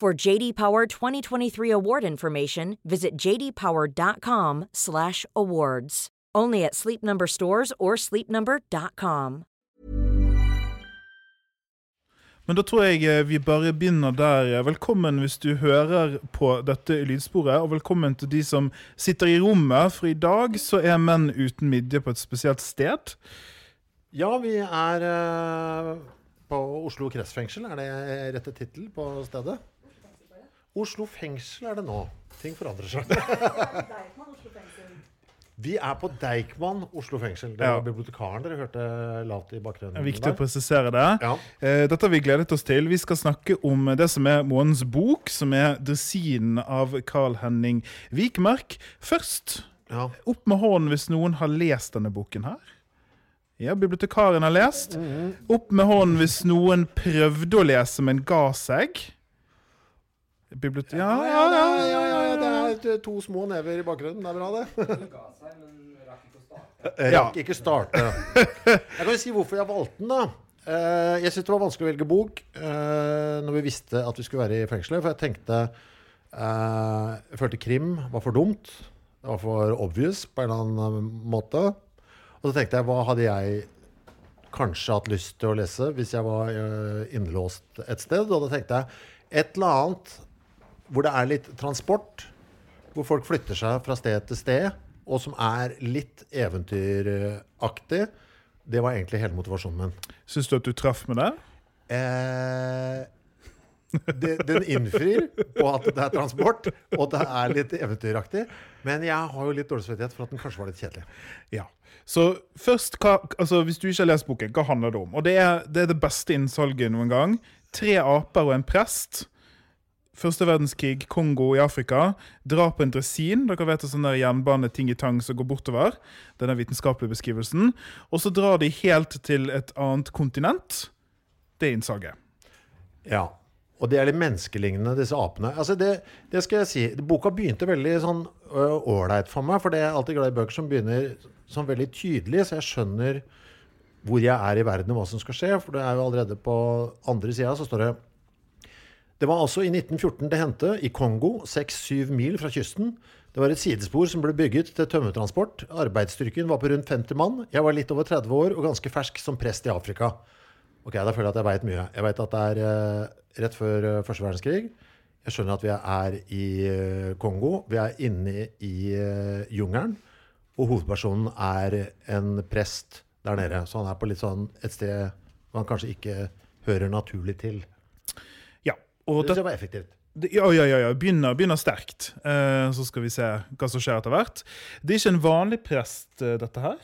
For JD Power 2023 award information, visit jdpower.com/awards. Only at Sleep Number stores or sleepnumber.com. Men da tror jeg eh, vi bare begynner der. Velkommen hvis du hører på dette lydsporet, og velkommen til de som sitter i rommet, for i dag så er Menn uten midje på et spesielt sted. Ja, vi er uh, på Oslo kretsfengsel. Er det rette tittel på stedet? Oslo fengsel er det nå. Ting forandrer seg. Vi er på Deichman Oslo fengsel. Det Ja. var bibliotekaren dere hørte lavt i bakgrunnen. Det er viktig å presisere det. Ja. Eh, Dette har vi gledet oss til. Vi skal snakke om det som er månedens bok, som er 'Dresinen' av Carl Henning Vikmark. Først, Ja. opp med hånden hvis noen har lest denne boken her. Ja, bibliotekaren har lest. Opp med hånden hvis noen prøvde å lese, men ga seg. Bibliot ja, ja, ja, ja, ja, ja, Det er to små never i bakgrunnen. Det er bra, det. Jeg rakk ikke starte. Jeg kan jo si hvorfor jeg valgte den, da. Eh, Jeg syntes det var vanskelig å velge bok eh, når vi visste at vi skulle være i fengselet. For jeg tenkte eh, Jeg følte krim var for dumt. Det var for obvious på en eller annen måte. Og så tenkte jeg, hva hadde jeg kanskje hatt lyst til å lese hvis jeg var eh, innelåst et sted? Og da tenkte jeg et eller annet hvor det er litt transport, hvor folk flytter seg fra sted til sted, og som er litt eventyraktig. Det var egentlig hele motivasjonen min. Syns du at du traff med det? Eh, det, den innfrir på at det er transport, og det er litt eventyraktig. Men jeg har jo litt dårlig samvittighet for at den kanskje var litt kjedelig. Ja. Så først, hva, altså Hvis du ikke har lest boken, hva handler det om? Og Det er det, er det beste innsalget noen gang. Tre aper og en prest. Første verdenskrig, Kongo i Afrika. Drap på en dresin. Dere vet sånn der jernbane-ting i tang som går bortover. Det er den vitenskapelige beskrivelsen. Og så drar de helt til et annet kontinent. Det er innsaget. Ja. Og det er litt menneskelignende, disse apene. Altså det, det skal jeg si. Boka begynte veldig sånn ålreit for meg, for det er alltid glad i bøker som begynner sånn veldig tydelig, så jeg skjønner hvor jeg er i verden og hva som skal skje. For det er jo allerede på andre sida så står det Det var altså i 1914 det hendte, i Kongo, 6-7 mil fra kysten. Det var et sidespor som ble bygget til tømmertransport. Arbeidsstyrken var på rundt 50 mann. Jeg var litt over 30 år og ganske fersk som prest i Afrika. Ok, Da føler jeg at jeg veit mye. Jeg veit at det er eh, rett før eh, første verdenskrig. Jeg skjønner at vi er i eh, Kongo. Vi er inne i jungelen. Og hovedpersonen er en prest der nede. Så han er på litt sånn et sted hvor han kanskje ikke hører naturlig til. Og Det det, var effektivt. ja, ja, ja, ja. Begynner, begynner sterkt. Uh, så skal vi se hva som skjer etter hvert. Det er ikke en vanlig prest, uh, dette her.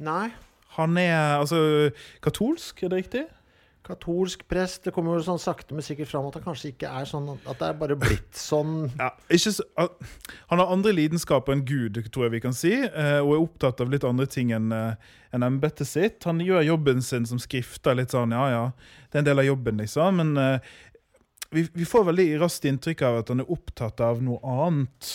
Nei. Han er altså katolsk, er det riktig? Katolsk prest. Det kommer jo sånn sakte, men sikkert fram at det kanskje ikke er sånn at det er bare blitt sånn. Ja, så, han har andre lidenskaper enn Gud, tror jeg vi kan si, eh, og er opptatt av litt andre ting enn enn embetet sitt. Han gjør jobben sin som skrifter litt sånn, ja ja, det er en del av jobben, liksom. Men vi, vi får veldig raskt inntrykk av at han er opptatt av noe annet.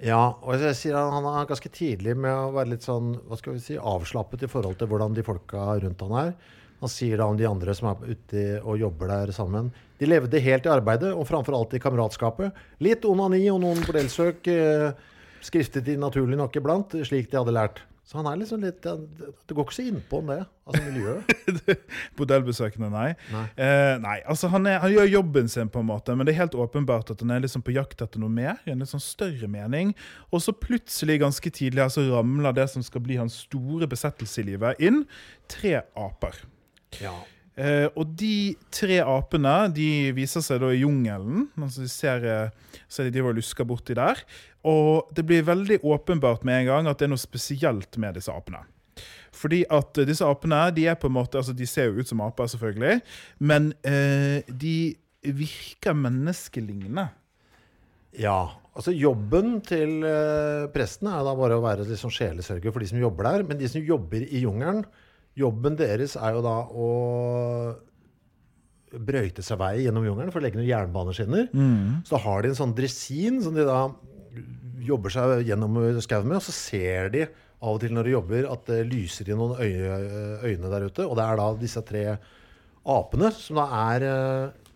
Ja, og jeg sier han, han er ganske tidlig med å være litt sånn hva skal vi si, avslappet i forhold til hvordan de folka rundt han er. Han sier da om de andre som er ute og jobber der sammen. De levde helt i arbeidet, og framfor alt i kameratskapet. Litt onani og noen bordellsøk eh, skriftet de naturlig nok iblant, slik de hadde lært. Så han er liksom litt Det går ikke så innpå om det, altså miljøet. Bordellbesøkende, nei. Nei. Eh, nei, altså han, er, han gjør jobben sin, på en måte, men det er helt åpenbart at han er liksom på jakt etter noe mer. En litt sånn større mening. Og så plutselig, ganske tidlig, så ramler det som skal bli hans store besettelse i livet, inn. Tre aper. Ja. Eh, og de tre apene de viser seg da i jungelen. Altså de ser, eh, ser de driver og lusker borti der. Og det blir veldig åpenbart med en gang at det er noe spesielt med disse apene. Fordi at eh, disse apene de er på en måte, altså de ser jo ut som aper, selvfølgelig, men eh, de virker menneskelignende. ja. Altså Jobben til eh, presten er da bare å være sånn sjelesørger for de som jobber der. Men de som jobber i jungelen, jobben deres er jo da å brøyte seg vei gjennom jungelen for å legge noen jernbaneskinner. Så da har de en sånn dresin som de da jobber seg gjennom skauen med, og så ser de av og til når de jobber at det lyser i noen øye, øyne der ute. Og det er da disse tre apene som da er eh,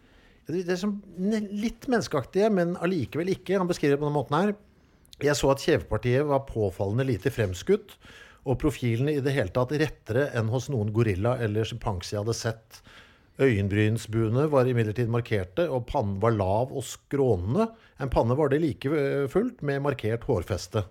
det er som litt menneskeaktige, men allikevel ikke. Han beskriver det på denne måten her. Jeg så at kjevepartiet var påfallende lite fremskutt, og profilene i det hele tatt rettere enn hos noen gorilla eller sjimpanse jeg hadde sett. Øyenbrynsbuene var imidlertid markerte, og pannen var lav og skrånende. En panne var det like eh, fullt, med markert hårfeste.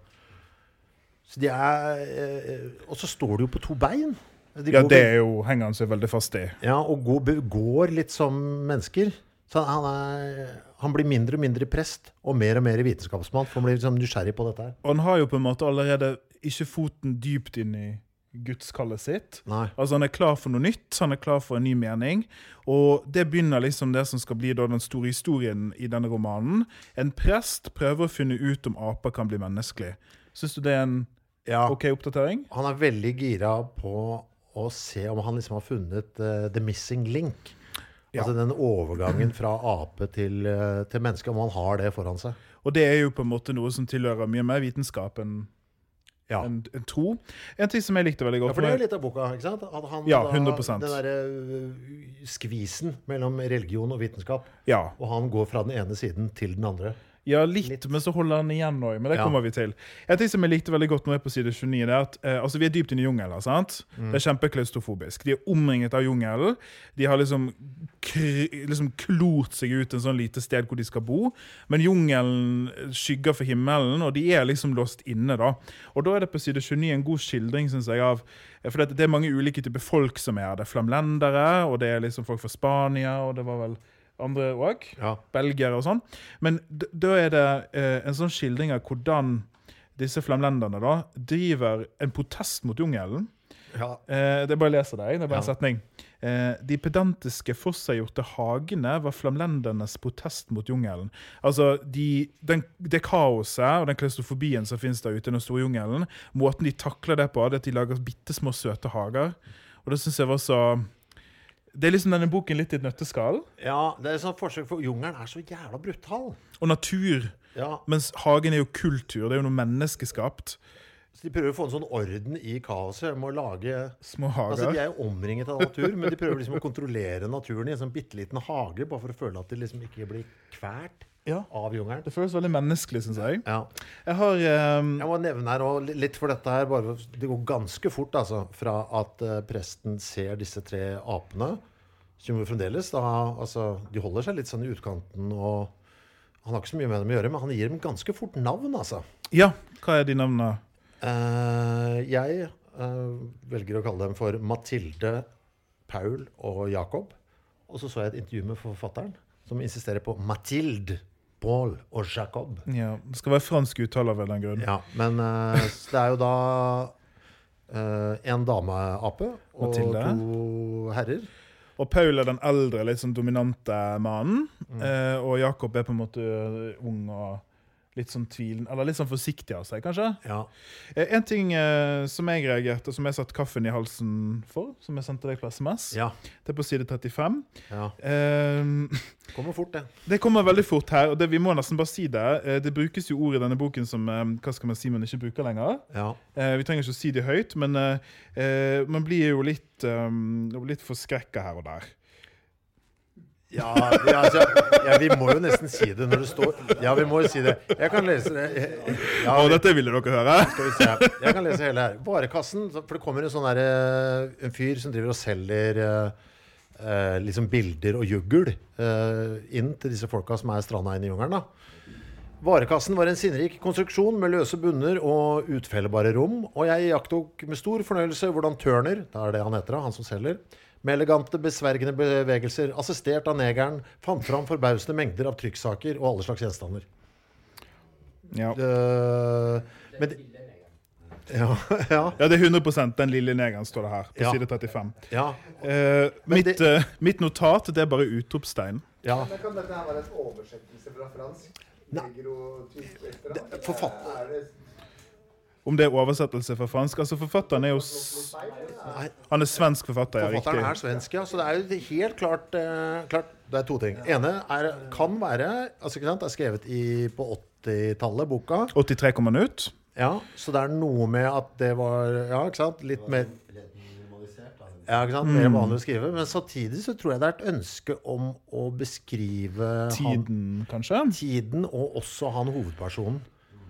Så de er eh, Og så står de jo på to bein. De Ja, det er jo, henger han seg veldig fast i. ja, og går, går litt som mennesker. Så han, er, han blir mindre og mindre prest, og mer og mer vitenskapsmann. For han blir liksom nysgjerrig på dette her. Og han har jo på en måte allerede ikke foten dypt inn i gudskallet sitt. Nei. Altså Han er klar for noe nytt, han er klar for en ny mening. Og det begynner liksom det som skal bli da den store historien i denne romanen. En prest prøver å finne ut om aper kan bli menneskelig. Syns du det er en Ja, OK oppdatering? Han er veldig gira på å se om han liksom har funnet uh, the missing link. Ja. Altså den overgangen fra ape til, uh, til menneske, om han har det foran seg. Og det er jo på en måte noe som tilhører mye mer vitenskap enn Ja. enn- en, tro. En ting som jeg likte veldig godt. Ja, for det er jo litt av boka, ikke sant? At han Ja, 100%. Den derre øh, skvisen mellom religion og vitenskap. Ja, Og han går fra den ene siden til den andre. Ja litt, men så holder han igjen òg. Men det Ja. kommer vi til. Et ting som jeg likte veldig godt nå er på side 29, det er at eh, altså vi er dypt inne i jungelen. sant? Mm. Det er kjempeklaustrofobisk. De er omringet av jungelen. De har liksom, liksom klort seg ut en sånn lite sted hvor de skal bo. Men jungelen skygger for himmelen, og de er liksom låst inne. da. Og da er det på side 29 en god skildring, synes jeg, av For det, det er mange ulike typer folk som er her. Det er flamlendere, og det er liksom folk fra Spania, og det var vel andre òg Ja. belgiere og sånn. Men da er det eh, en sånn skildring av hvordan disse flamlenderne da driver en protest mot jungelen. ja. Eh, det er bare å lese det, det er bare en setning. Eh, de pedantiske, forseggjorte hagene var flamlendernes protest mot jungelen. Altså, de, den, det kaoset og den klaustrofobien som finnes der ute i den store jungelen, måten de takler det på, det er at de lager bitte små søte hager. Og det syns jeg var så Det er liksom denne boken litt i et nøtteskall. ja, det er sånn forsøk, for jungelen er så jævla brutal. Og natur. Ja, Mens hagen er jo kultur, det er jo noe menneskeskapt. så De prøver å få en sånn orden i kaoset med å lage Små Altså, hager. De er jo omringet av natur, men de prøver liksom å kontrollere naturen i en sånn bitte liten hage, bare for å føle at de liksom ikke blir kvært Ja, av jungelen. Det føles veldig menneskelig, syns jeg. Ja. Jeg har um... Jeg må nevne her også, litt for dette her, bare, Det går ganske fort altså, fra at uh, presten ser disse tre apene, som jo fremdeles da, altså, De holder seg litt sånn i utkanten, og han har ikke så mye med dem å gjøre, men han gir dem ganske fort navn, altså. Ja, hva er de navnene? Uh, jeg uh, velger å kalle dem for Mathilde, Paul og Jacob. Og så så jeg et intervju med forfatteren, som insisterer på Mathilde, Paul og Jacob. Ja, Det skal være fransk uttale av en eller annen grunn. Ja, men uh, det er jo da uh, en dameape og Mathilde. to herrer. Og Paul er den eldre, litt sånn dominante mannen. Mm. Uh, og Jakob er på en måte ung og litt sånn tvilen, eller litt sånn forsiktig av seg, kanskje. Ja. Eh, en ting eh, som jeg reagerte, og som jeg satte kaffen i halsen for, som jeg sendte deg på SMS, ja. det er på side 35. ja. Eh, Kommer fort, det. Det kommer veldig fort her, og det, vi må nesten bare si det. Eh, Det brukes jo ord i denne boken som hva skal man si man ikke bruker lenger. Ja. Vi trenger ikke å si det høyt, men man blir jo litt, um, litt forskrekka her og der. Ja, ja, altså, ja, vi må jo nesten si det når det står Ja, vi må jo si det. Jeg kan lese det. Ja, Og dette ville dere høre. skal vi se. Jeg kan lese hele her. Varekassen. For det kommer en sånn der, eh, en fyr som driver og selger eh, eh, liksom bilder og juggel eh, inn til disse folka som er stranda inne i jungelen. da. Varekassen var en sinnrik konstruksjon med løse bunner og utfellebare rom, og jeg iakttok med stor fornøyelse hvordan Turner, det er det han heter, han som selger, med elegante, besvergende bevegelser, assistert av negeren, fant fram forbausende mengder av trykksaker og alle slags gjenstander. Ja. Uh, men ja, ja, ja, det er 100% den lille negeren, står det her. På Ja. side 35. ja, Eh, mitt, det- uh, mitt notat det er bare utropstegn. ja. Men kan dette her være en oversettelse fra fransk? Negro, tysk, forfatter- Er det Om det er oversettelse fra fransk Altså, forfatteren er jo Han er svensk forfatter, ja. Forfatteren er svensk, ja. Så det er jo helt klart, eh, klart Det er to ting. ene er, kan være altså ikke sant, Det er skrevet i, på 80-tallet, boka. 83 kom den ut. Ja, Så det er noe med at det var Ja, ikke sant? Litt mer ja, ikke sant? Mer vanlig å skrive. Men samtidig så tror jeg det er et ønske om å beskrive han, Tiden, kanskje? tiden og også han hovedpersonen.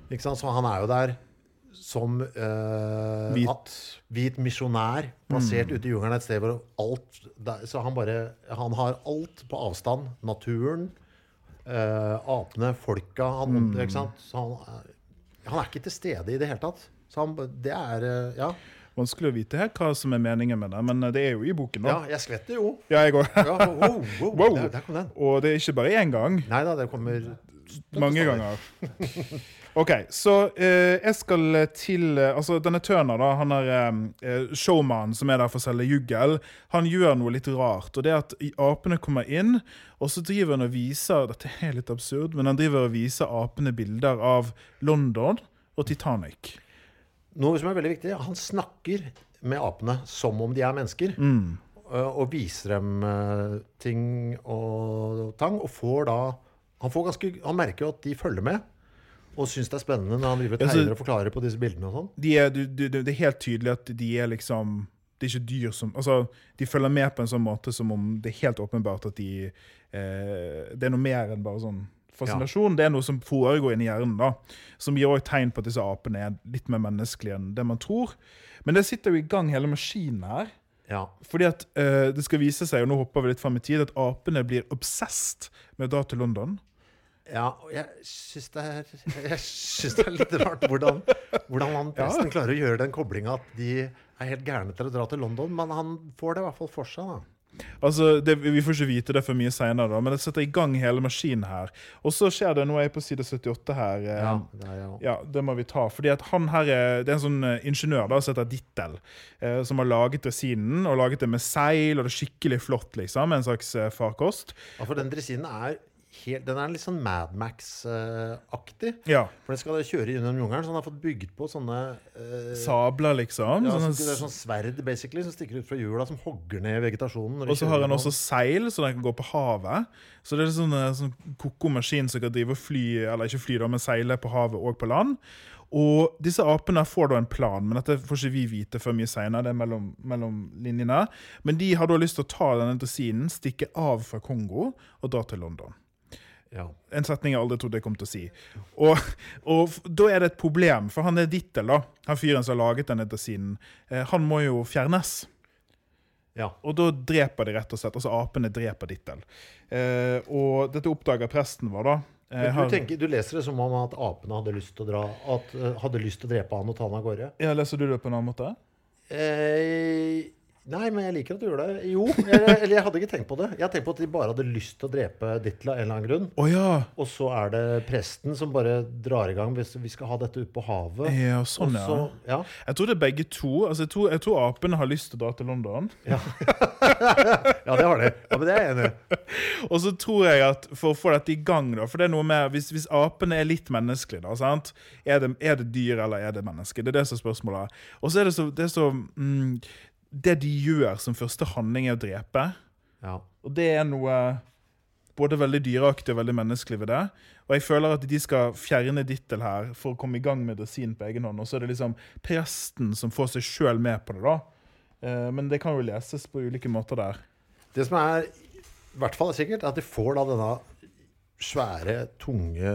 Ikke sant? Så han er jo der som eh, Hvit. hvit misjonær plassert ute i jungelen et sted hvor alt der, Så han bare Han har alt på avstand. Naturen, eh, apene, folka han, ikke sant? Han, han er ikke til stede i det hele tatt. Så han, det er eh, Ja. Vanskelig å vite her hva som er meningen med det, men det er jo i boken. ja jeg skvetter jo. Ja, jeg òg. Ja, wow, wow, Wow. Der, der. Og det er ikke bare én gang. Nei da, det kommer Mange ganger. OK, så eh, jeg skal til eh, Altså, denne Turner, da, han er eh, showman som er der for å selge juggel. Han gjør noe litt rart, og det er at apene kommer inn, og så driver han og viser Dette er litt absurd, men han driver og viser apene bilder av London og Titanic. Noe som er veldig viktig, han snakker med apene som om de er mennesker. Mm. Og viser dem ting og tang. Og får da Han, får ganske, han merker jo at de følger med. Og syns det er spennende når han driver tegner altså, og forklarer på disse bildene og sånn. De det er helt tydelig at de er liksom Det er ikke dyr som Altså, de følger med på en sånn måte som om det er helt åpenbart at de eh, Det er noe mer enn bare sånn fascinasjon. Det er noe som foregår inni hjernen, da. Som gir også tegn på at disse apene er litt mer menneskelige enn det man tror. Men det sitter jo i gang hele maskinen her. Ja. Fordi at eh, det skal vise seg, og nå hopper vi litt fram i tid, at apene blir obsessed med å dra til London. Ja og jeg syns det, er- jeg synes det er litt rart hvordan, hvordan han presten klarer å gjøre den koblinga at de er helt gærne til å dra til London. Men han får det i hvert fall for seg, da. Altså, det, Vi får ikke vite det for mye seinere, men det setter i gang hele maskinen her. Og så skjer det, nå er jeg på side 78 her. eh, Ja, det jo Ja, det må vi ta. Fordi at han her er, Det er en sånn eh, ingeniør da, som heter Dittel, eh, som har laget dresinen. Og laget det med seil, og det er skikkelig flott, liksom. En slags eh, farkost. Ja, for den dresinen er helt Den er litt sånn Mad Max-aktig. Ja. For den skal kjøre gjennom jungelen, så han har fått bygd på sånne eh, Sabler, liksom. ja, sånne det er sånn sverd basically, som stikker ut fra hjula, som hogger ned vegetasjonen. Og så har han også seil, så den kan gå på havet. Så det er sånn, eh, sånn koko maskin som kan drive og fly, eller ikke fly, da, men seile på havet og på land. Og disse apene får da en plan, men dette får ikke vi vite før mye seinere. Det er mellom, mellom linjene. Men de har da lyst til å ta denne dresinen, stikke av fra Kongo og dra til London. Ja. En setning jeg aldri trodde jeg kom til å si. Og, og da er det et problem, for han er Dittel, da. Han fyren som har laget denne dresinen. Eh, han må jo fjernes. ja. Og da dreper de rett og slett. Altså apene dreper Dittel. Eh, og dette oppdager presten vår, da. Eh, Du, tenker, du leser det som om at apene hadde lyst til å dra At uh, hadde lyst til å drepe han og ta han av gårde? ja, leser du det på en annen måte? Eh, nei, men jeg liker at du gjør det. Jo, eller, eller jeg hadde ikke tenkt på det. Jeg tenkte tenkt på at de bare hadde lyst til å drepe Ditla av en eller annen grunn. Å ja. Og så er det presten som bare drar i gang hvis vi skal ha dette ute på havet. Ja, sånn, Også, ja. ja. Jeg tror det er begge to. Altså, jeg, tror, jeg tror apene har lyst til å dra til London. Ja. ja, det har de. Ja, men det er jeg enig i. Og så tror jeg at for å få dette i gang, da For det er noe med Hvis, hvis apene er litt menneskelige, da, sant? Er det, er det dyr, eller er det menneske? Det er det som er spørsmålet. Og så er det så, det, er så mm, det de gjør som første handling, er å drepe. Ja. Og det er noe både veldig dyreaktig og veldig menneskelig ved det. Og jeg føler at de skal fjerne Dittel her for å komme i gang med dresinen på egen hånd. Og så er det liksom presten som får seg sjøl med på det, da. Eh, Men det kan jo leses på ulike måter der. Det som er i hvert fall er sikkert, at de får da denne svære, tunge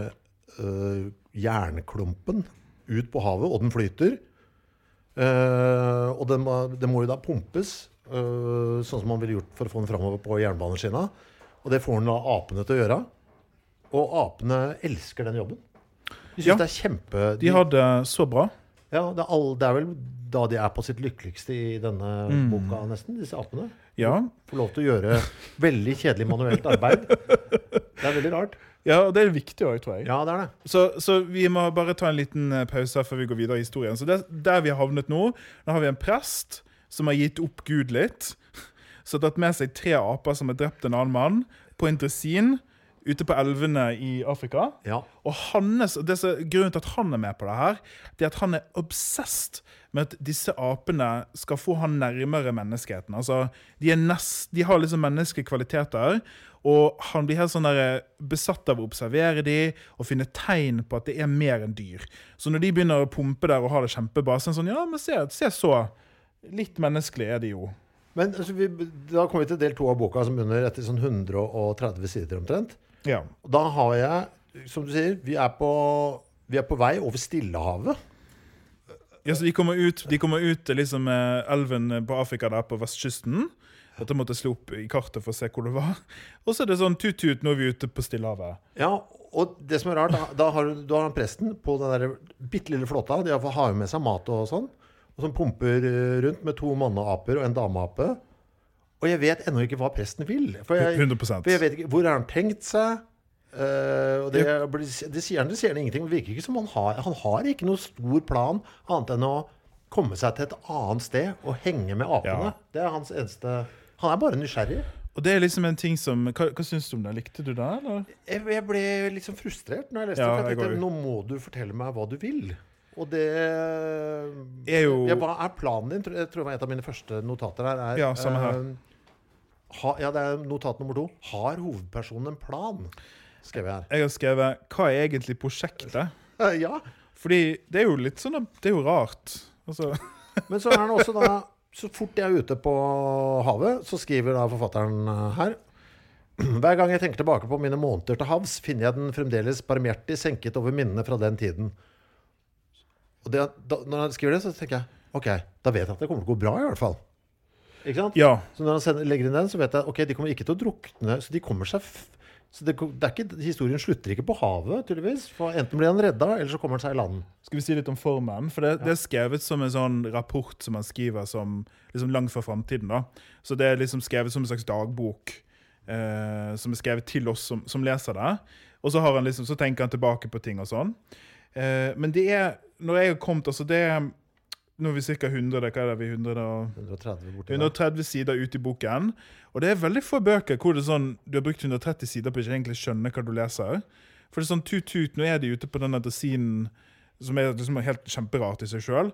øh, jernklumpen ut på havet, og den flyter. Eh, og det må, det må jo da pumpes, uh, sånn som man ville gjort for å få den framover på jernbaneskinna. Og det får den da apene til å gjøre. Og apene elsker den jobben. De syns Ja. det er kjempe... De har det så bra. Ja, det er, all, det er vel da de er på sitt lykkeligste i denne Mm. boka, nesten, disse apene. Ja. Får lov til å gjøre veldig kjedelig manuelt arbeid. Det er veldig rart. Ja, og det er viktig òg, tror jeg. Ja, det er det. Så, så vi må bare ta en liten eh, pause før vi går videre i historien. Så det, Der vi har havnet nå, nå har vi en prest som har gitt opp Gud litt. Så har tatt med seg tre aper som har drept en annen mann, på en dresin ute på elvene i Afrika. Ja. Og hans, det som, Grunnen til at han er med på det her, det er at han er obsessed med at disse apene skal få han nærmere menneskeheten. Altså, de, nest, de har liksom menneskelige kvaliteter, og han blir helt sånn der, eh, besatt av å observere de og finne tegn på at det er mer enn dyr. Så når de begynner å pumpe der og har det kjempebra, så er det sånn Ja, men se, se så. Litt menneskelig er de jo. Men altså, vi, da kommer vi til del to av boka, som begynner etter sånn 130 sider omtrent. Ja. Da har jeg, som du sier, vi er på, vi er på vei over Stillehavet. Ja, så de kommer ut, de kommer ut liksom, eh, elven på Afrika der på vestkysten. Dette måtte slå opp i kartet for å se hvor det var. Og så er det sånn tut-tut, nå er vi ute på Stillehavet. Ja, og det som er rart, da, da har du, du har han presten på den der bitte lille flåta. De har jo med seg mat og sånn. Og som pumper eh, rundt med to manneaper og en dameape. Og jeg vet ennå ikke hva presten vil. For jeg, 100 for jeg vet ikke, Hvor har han tenkt seg? Uh, og det, det sier han, det sier han ingenting. Det virker ikke som han har Han har ikke noen stor plan annet enn å komme seg til et annet sted og henge med apene. Ja. Det er hans eneste Han er bare nysgjerrig. Og det er liksom en ting som Hva, hva syns du om det? Likte du det, eller? Jeg, jeg ble liksom frustrert når jeg leste Ja, det. For jeg tenkte nå må du fortelle meg hva du vil. Og det Er jo- ja, Hva er planen din? Tror- Jeg tror det var et av mine første notater her. Er, Ja, samme her. Uh, ha, ja, det er notat nummer to. Har hovedpersonen en plan? Skrev jeg her. Jeg har skrevet 'Hva er egentlig prosjektet?' Ja, Fordi det er jo litt sånn Det er jo rart. Altså men så er den også da Så fort jeg er ute på havet, så skriver da forfatteren eh, her Hver gang jeg tenker tilbake på mine måneder til havs, finner jeg den fremdeles barmhjertig senket over minnene fra den tiden. Og det, da, når han skriver det, så tenker jeg ok, da vet jeg at det kommer til å gå bra, i hvert fall. Ikke sant? Ja. Så når han sender, legger inn den, så vet jeg ok, de kommer ikke til å drukne. Så de kommer seg så det, det ikke, Historien slutter ikke på havet, tydeligvis. For enten blir han redda, eller så kommer han seg i land. Skal vi si litt om formen? For det, det er skrevet som en sånn rapport som man skriver som liksom langt fra framtiden. Så det er liksom skrevet som en slags dagbok eh, som er skrevet til oss som, som leser det. Og så, han liksom, så tenker han tilbake på ting og sånn. Eh, men det er Når jeg har kommet altså det er, Nå er vi ca. 100 hva er det, vi er 100 og 130 borti 130 sider ute i boken. Og det er veldig få bøker hvor det er sånn, du har brukt 130 sider på ikke egentlig skjønne hva du leser. For det er sånn tut-tut, nå er de ute på denne dresinen som er liksom helt kjemperart i seg sjøl.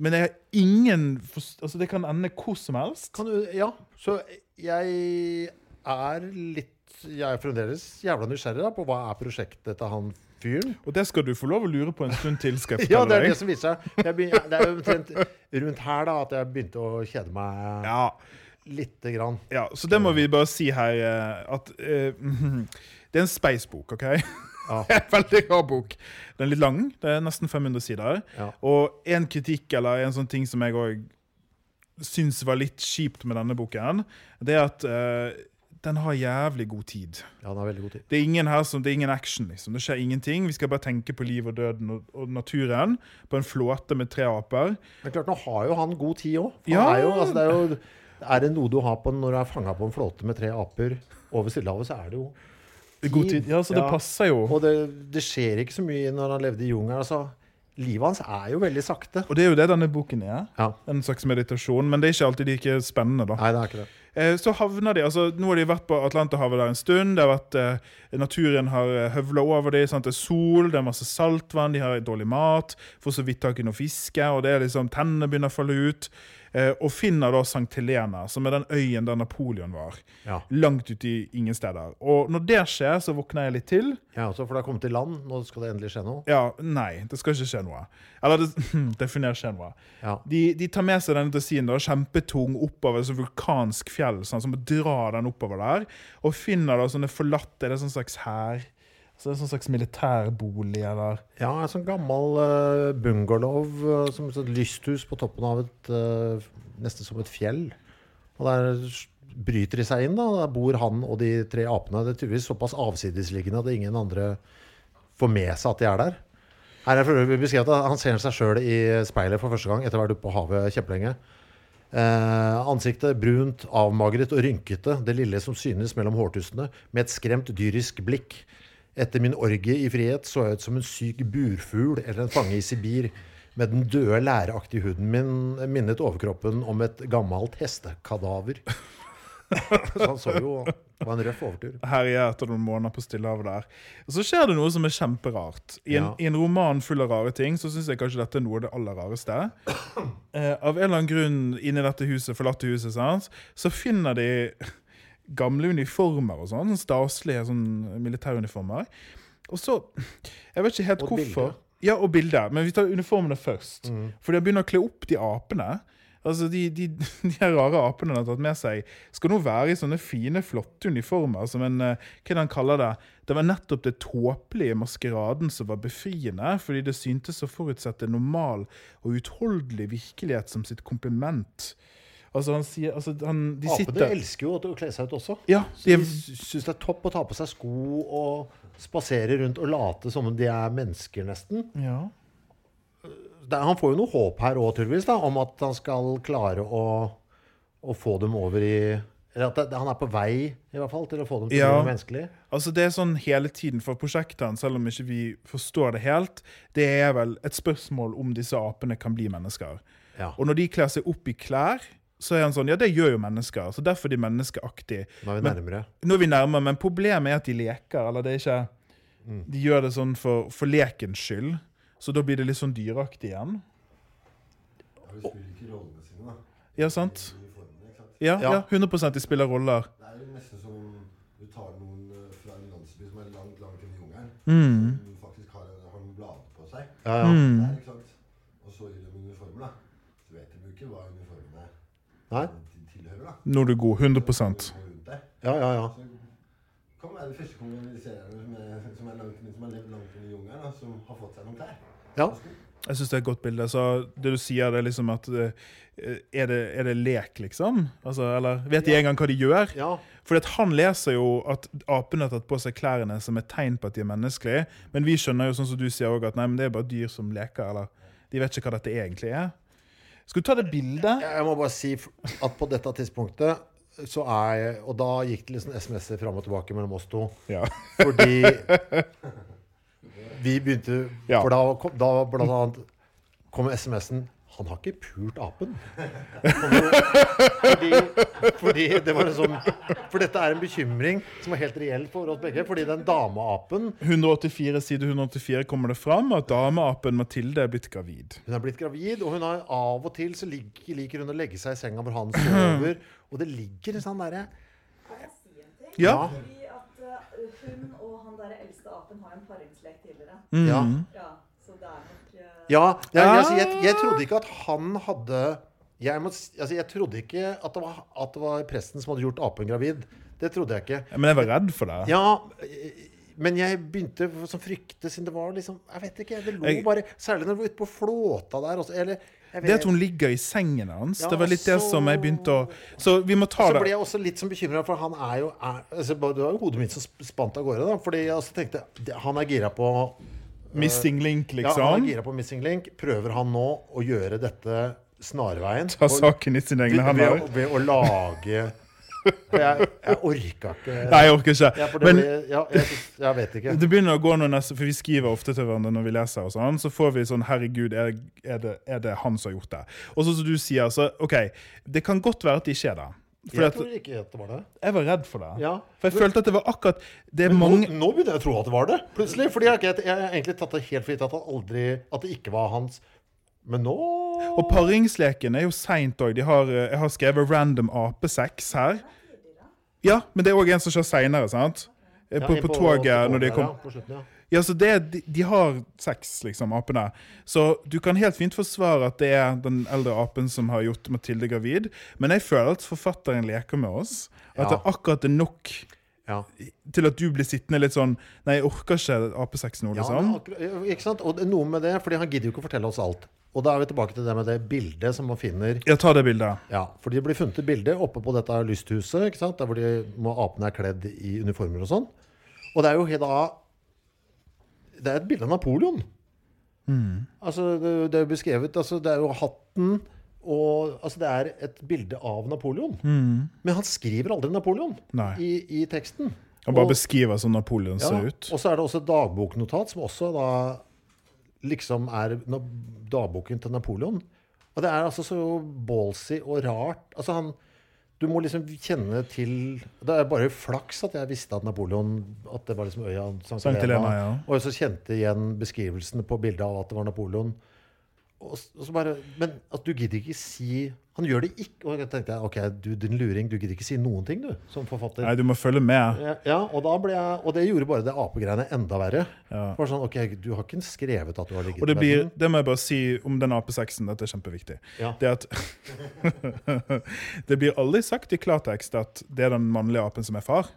Men det har ingen Altså, det kan ende hvor som helst. Kan du, ja, så jeg er litt Jeg er fremdeles jævla nysgjerrig da, på hva er prosjektet til han fyren. Og det skal du få lov å lure på en stund til. skal jeg Ja, det er det som viser seg. Det er jo omtrent rundt her da at jeg begynte å kjede meg Ja, lite grann. ja, så det må vi bare si her eh, at uh, Det er en speisbok, OK? Ja. en veldig rar bok. Den er litt lang. Det er nesten 500 sider. Ja. Og en kritikk eller en sånn ting som jeg òg syns var litt kjipt med denne boken, det er at eh, den har jævlig god tid. Ja, den har veldig god tid. Det er ingen her som, det er ingen action. liksom. Det skjer ingenting. Vi skal bare tenke på liv og døden og, og naturen på en flåte med tre aper. Men klart, nå har jo han god tid òg. Ja. Er, jo, altså, det er, jo, er det noe du har på når du er fanga på en flåte med tre aper over Stillehavet, så er det jo God tid. Ja, så det Ja. passer jo. Og det, det skjer ikke så mye når han levde i jungelen. Altså, livet hans er jo veldig sakte. Og det er jo det denne boken er. Ja. En slags meditasjon. Men det er ikke alltid like spennende, da. Nei, det er ikke det. Eh, Så havner de, altså Nå har de vært på Atlanterhavet der en stund. Det har vært, eh, naturen har høvla over dem. Det er sol, det er masse saltvann, de har dårlig mat. Får så vidt tak i noe fiske, og det er liksom tennene begynner å falle ut. Eh, og finner da Sankt Helena, som er den øyen der Napoleon var. Ja. Langt ute i ingen steder. Og når det skjer, så våkner jeg litt til. Ja, også, for det har kommet til land. Nå skal det endelig skje noe. Ja, nei, det skal ikke skje noe. Eller det, definer skje noe. Ja. De, de tar med seg denne dressinen kjempetung oppover et vulkansk fjell, sånn, som drar den oppover der, og finner da sånne forlatte Det Er det sånn slags hær? Så det er en slags militærbolig, eller Ja, en sånn gammel uh, bungalow eh, som et lysthus på toppen av et uh, Nesten som et fjell. Og der bryter de seg inn, da. Der bor han og de tre apene. Det er tydeligvis såpass avsidesliggende at ingen andre får med seg at de er der. Her er det beskrevet at Han ser seg sjøl i speilet for første gang etter å ha vært oppe på havet kjempelenge. Eh, ansiktet brunt, avmagret og rynkete, det lille som synes mellom hårtussene, med et skremt dyrisk blikk. Etter min orgie i frihet så jeg ut som en syk burfugl eller en fange i Sibir. Med den døde, læreaktige huden min minnet overkroppen om et gammelt hestekadaver. så han så jo Det var en røff overtur. herje etter noen måneder på Stillehavet der. Og så skjer det noe som er kjemperart. I en, Ja. i en roman full av rare ting så syns jeg kanskje dette er noe av det aller rareste. Eh, av en eller annen grunn inni dette huset, forlatte huset, sant, så finner de gamle uniformer og sånn. sånn Staselige sånn militæruniformer. Og så Jeg vet ikke helt Og hvorfor. bilder. Ja, og bilder. Men vi tar uniformene først. Mm. For de begynt å kle opp de apene. Altså, de, de, de her rare apene de har tatt med seg, skal nå være i sånne fine, flotte uniformer. Som en, eh, hva er det han kaller det? Det var nettopp det tåpelige maskeraden som var befriende, fordi det syntes å forutsette normal og utholdelig virkelighet som sitt kompliment. Altså, han sier altså, han, De Apene sitter elsker jo å kle seg ut også. Ja, Så de de er, syns det er topp å ta på seg sko og spasere rundt og late som om de er mennesker, nesten. ja. han får jo noe håp her òg, tydeligvis, da, om at han skal klare å, å få dem over i Eller at han er på vei i hvert fall, til å få dem til Ja. å bli menneskelig. Altså Det er sånn hele tiden for prosjektene, selv om ikke vi forstår det helt, det er vel et spørsmål om disse apene kan bli mennesker. Ja. Og når de kler seg opp i klær, så er han sånn Ja, det gjør jo mennesker. Så derfor er de menneskeaktige. Nå er vi Men- nærmere. Nå er vi nærmere, men problemet er at de leker. Eller det er ikke Mm. De gjør det sånn for, for lekens skyld. Så da blir det litt sånn dyreaktig igjen. Ja, vi spiller ikke rollene sine, da. Ja, sant? Ja, Ja. ja 100% de spiller roller. Det er jo nesten som du tar noen eh, fra en landsby som er langt, langt inne i jungelen, Mm. som faktisk har, har noen blader på seg. Ja, ja. Mm. Det er sant? Og så gir de uniformer, da. Så vet de jo ikke hva uniformene Nei? tilhører, da. Nå er du god. 100 Går. Ja, ja, ja. Hva kan være det første kommuniserende som er, som er, langt, som har levd langt inn i jungelen, da, som har fått seg noen klær. ja. Jeg syns det er et godt bilde. Så det du sier, det er liksom at eh, Er det, er det lek, liksom? Altså, eller vet de engang hva de gjør? ja. Fordi at Han leser jo at apene har tatt på seg klærne som et tegn på at de er menneskelige. Men vi skjønner jo sånn som du sier også, at nei, men det er bare dyr som leker. eller De vet ikke hva dette egentlig er. Skal du ta det bildet? Jeg må bare si at på dette tidspunktet så er jeg Og da gikk det liksom SMS-er fram og tilbake mellom oss to. Ja. Fordi vi begynte Ja. For da da blant annet kom SMS-en 'Han har ikke pult apen'. Fordi, fordi det sånn For dette er en bekymring som er helt reell for oss begge. Fordi den dameapen 184 Side 184 kommer det fram at dameapen Mathilde er blitt gravid. Hun er blitt gravid, og hun har av og til så liker, liker hun å legge seg i senga hvor han sover. Og det ligger en sånn derre Ja. Fordi at eh, hun og han der eldste apen har en paringslek tidligere. Mm. Ja. Ja, så det er nok eh, Ja, jeg, jeg, altså, jeg, jeg trodde ikke at han hadde jeg, må, altså, trodde ikke at det, var, at det var presten som hadde gjort apen gravid. Det trodde jeg ikke. Men jeg var redd for det. Ja, men jeg begynte å frykte siden det var liksom Jeg vet ikke. Det lå bare Særlig når du var ute på flåta der. Også, eller, jeg Det at hun ligger i sengen hans, Ja, det var litt det som jeg begynte å Så vi må ta det. så ble jeg også litt sånn bekymra, for han er jo er, altså, Det var jo hodet mitt som spant av gårde. da Fordi jeg også tenkte Han er gira på Missing link, liksom? Ja, han liksom. er gira på Missing Link. Prøver han nå å gjøre dette snarveien? Ta saken i sine egne hender. ved, ved å lage For jeg, jeg orka ikke Nei, jeg orker ikke. Ja, Men ja, jeg, jeg vet ikke. det begynner å gå noe neste, For vi skriver ofte til hverandre når vi leser, og sånn, så får vi sånn Herregud, er, er, det, er det han som har gjort det? Og så som du sier, så OK, det kan godt være at det ikke er det. Jeg at, tror ikke at det var det. jeg var redd for det. Ja. For jeg følte at det var akkurat Det Men mange nå begynner jeg å tro at det var det, plutselig. Fordi jeg, har jeg har egentlig tatt det helt for gitt at, aldri, at det ikke var hans. Men nå Og paringsleken er jo seint òg. Jeg har skrevet random apesex her. Ja, men det er òg en som kjører seinere, sant? På, Ja, på, på toget når de ja, kom på slutten, ja. Ja, så det, de, de har sex, liksom, apene. Så du kan helt fint forsvare at det er den eldre apen som har gjort Mathilde gravid, men jeg føler at forfatteren leker med oss. At Ja. det akkurat er nok Ja. til at du blir sittende litt sånn Nei, jeg orker ikke apesex nå, Ja, liksom. akkurat- ikke sant? Og det noe med det, fordi han gidder jo ikke å fortelle oss alt. Og da er vi tilbake til det med det bildet som man finner Ja, ta det bildet. Ja, for det blir funnet et bilde oppe på dette lysthuset, ikke sant? der hvor de må, apene er kledd i uniformer og sånn. Og det er jo da Det er et bilde av Napoleon. Altså, det, det er jo beskrevet altså, Det er jo hatten og Altså, det er et bilde av Napoleon. Men han skriver aldri Napoleon i, i teksten. Han bare Og- beskriver som Napoleon ja, ser ut. Og så er det også et dagboknotat, som også da liksom er dagboken til Napoleon. Og det er altså så ballsy og rart. Altså han Du må liksom kjenne til Det er bare flaks at jeg visste at Napoleon At det var liksom øya Sankt Helena. Helena, ja. Og så kjente igjen beskrivelsene på bildet av at det var Napoleon. Og og så bare, men at du gidder ikke si Han gjør det ikke. Og jeg tenkte ok, du din luring, du gidder ikke si noen ting, du, som forfatter. Nei, du må følge med. Ja, Ja, og, da ble jeg, og det gjorde bare det apegreiene enda verre. Ja. For sånn, ok, Du har ikke skrevet at du har ligget Og det blir, det må jeg bare si om den apesexen, dette er kjempeviktig. Ja. Det at Det blir aldri sagt i klartekst at det er den mannlige apen som er far.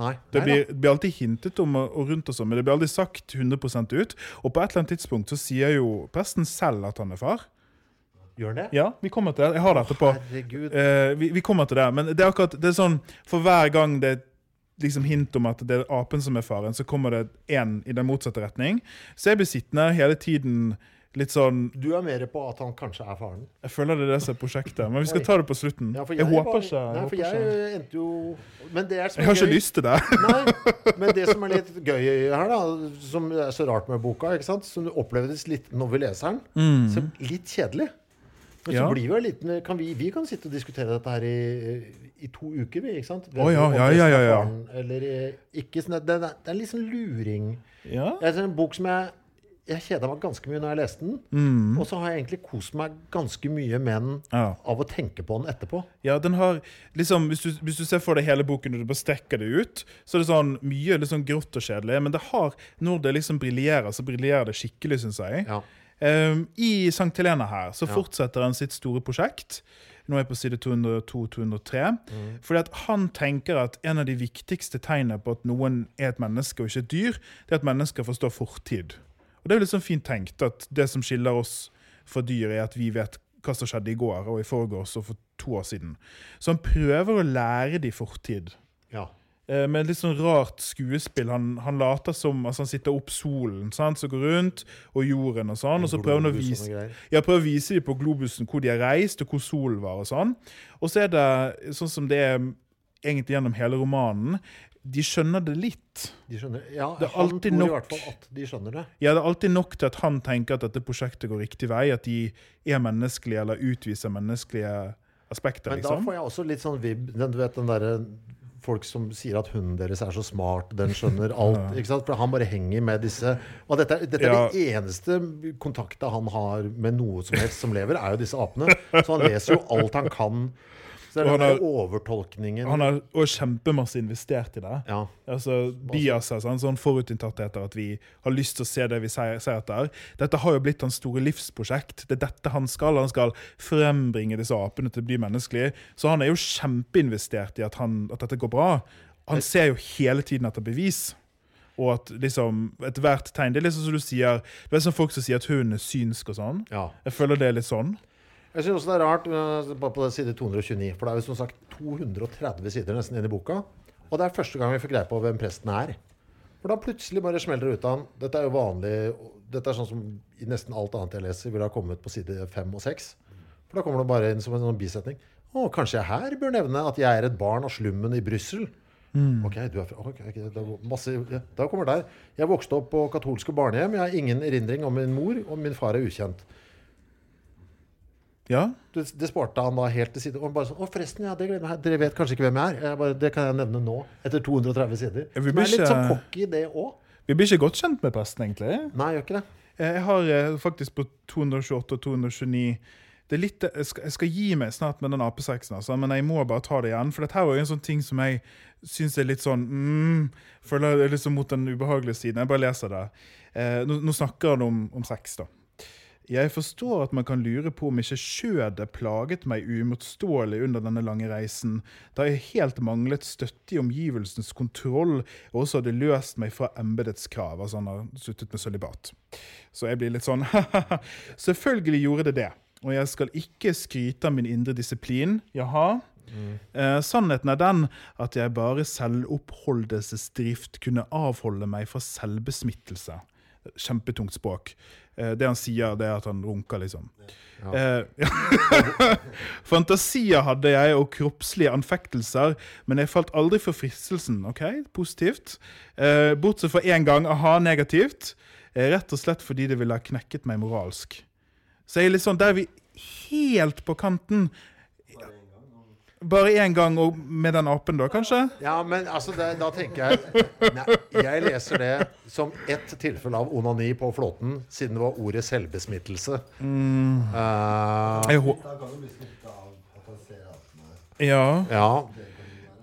Nei. Det blir, blir alltid hintet om og rundt og sånn, men det blir aldri sagt 100 ut. Og på et eller annet tidspunkt så sier jo presten selv at han er far. Gjør det? Ja, vi kommer til det. Jeg har det etterpå. Eh, vi, vi kommer til det. Men det er akkurat det er sånn For hver gang det er liksom hint om at det er apen som er faren, så kommer det én i den motsatte retning. Så jeg blir sittende hele tiden litt sånn Du er mer på at han kanskje er faren? Jeg føler det er det som er prosjektet. Men vi skal ta det på slutten. Ja, jeg, jeg, håper ikke. Nei, Jeg, for jeg, jeg endte jo Men det er som jeg har ikke gøy- lyst til det. Nei, men det som er litt gøy her, da, som er så rart med boka, ikke sant? som opplevdes oppleves litt når vi leser den, så litt kjedelig. Men så Mm. Blir vi litt kan vi, vi kan sitte og diskutere dette her i, i to uker, vi. ikke sant? Oh, ja, ja, ja, ja, ja. Eller eh, ikke. Sånn, det, det, det er litt sånn luring. Ja. Det er en bok som jeg jeg kjeda meg ganske mye når jeg leste den. Mm. Og så har jeg egentlig kost meg ganske mye med den Ja. av å tenke på den etterpå. Ja, den har liksom, hvis du, hvis du ser for deg hele boken og du bare strekker det ut, så er det sånn mye litt sånn grått og kjedelig. Men det har, når det liksom briljerer, så briljerer det skikkelig, syns jeg. Ja. Um, I Sankt Helena her så Ja. fortsetter han sitt store prosjekt. Nå er jeg på side 202-203. Mm. Fordi at han tenker at en av de viktigste tegnene på at noen er et menneske og ikke et dyr, det er at mennesker forstår fortid. Og det er jo litt sånn fint tenkt at det som skiller oss fra dyr, er at vi vet hva som skjedde i går og i forgårs og for to år siden. Så han prøver å lære de fortid. ja. Eh, med litt sånn rart skuespill. Han, han later som altså han sitter opp solen sant, som går rundt, og jorden og sånn. Og så prøver han å vise ja, prøver å vise dem på globusen hvor de har reist, og hvor solen var. Og sånn. Og så er det sånn som det er egentlig gjennom hele romanen. De skjønner det litt. De skjønner. Ja, Det er han tror nok. i hvert fall at de skjønner det. Ja, det er alltid nok til at han tenker at dette prosjektet går riktig vei, at de er menneskelige eller utviser menneskelige aspekter. Men da liksom. får jeg også litt sånn vib den, Du vet den derre folk som sier at hunden deres er så smart, den skjønner alt. ikke sant? For han bare henger med disse Og dette, dette er Ja. det eneste kontakta han har med noe som helst som lever, er jo disse apene. Så han leser jo alt han kan. Så det Og er den overtolkningen. Han har også kjempemasse investert i det. ja. Altså, biaser, sånn, sånn forutinntattheter, at vi har lyst til å se det vi ser, ser etter. Dette har jo blitt hans store livsprosjekt. Det er dette han skal. Han skal frembringe disse apene til å bli menneskelige. Så han er jo kjempeinvestert i at, han, at dette går bra. Han ser jo hele tiden etter bevis. Og at liksom ethvert tegn Det er liksom som du sier Det er som folk som sier at hunden er synsk og sånn. ja. Jeg føler det er litt sånn. Jeg synes også det er rart, uh, bare på side 229, for det er jo som sagt 230 sider nesten inn i boka. Og det er første gang vi får greie på hvem presten er. For da plutselig bare smeller det ut av han. Dette er jo vanlig Dette er sånn som i nesten alt annet jeg leser, ville ha kommet på side 5 og 6. For da kommer det bare inn som en sånn bisetning. Å, kanskje jeg her bør nevne at jeg er et barn av slummen i Brussel. Ok, du er fra ok, ok, det er masse, Da kommer der. Jeg vokste opp på katolske barnehjem. Jeg har ingen erindring om min mor, og min far er ukjent. Ja. Det, det sparte han da helt til side. Og bare sånn, å forresten, ja, det glemmer jeg. Dere vet kanskje ikke hvem jeg er. Jeg bare, det kan jeg nevne nå, etter 230 sider. Vi blir er litt sånn cocky, det òg. Vi blir ikke godt kjent med presten, egentlig. Nei, gjør ikke det. Eh, Jeg har eh, faktisk på 228 og 229 det er litt, jeg, skal, jeg skal gi meg snart med den apesexen, altså, men jeg må bare ta det igjen. For dette her var jo en sånn ting som jeg syns er litt sånn mm, Føler det er liksom mot den ubehagelige siden. Jeg bare leser det. Eh, nå, nå snakker han om, om sex, da. Jeg forstår at man kan lure på om ikke skjødet plaget meg uimotståelig under denne lange reisen, da jeg helt manglet støtte i omgivelsens kontroll og også hadde løst meg fra embetets krav. Altså han har sluttet med sølibat. Så jeg blir litt sånn Selvfølgelig gjorde det det. Og jeg skal ikke skryte av min indre disiplin. Jaha. Eh, sannheten er den at jeg bare selvoppholdelsesdrift kunne avholde meg fra selvbesmittelse. Kjempetungt språk. Eh, det han sier, det er at han runker, liksom. Eh, ja. Fantasier hadde jeg, og kroppslige anfektelser, men jeg falt aldri for fristelsen. Ok, positivt. Eh, bortsett fra én gang, aha, negativt. Eh, rett og slett fordi det ville ha knekket meg moralsk. Så jeg er litt sånn, der er vi helt på kanten. Bare én gang og med den apen, da, kanskje? Ja, men altså, det, da tenker jeg nei, Jeg leser det som ett tilfelle av onani på flåten, siden det var ordet selvbesmittelse. Eh, Jeg, ser apene. ja. ja.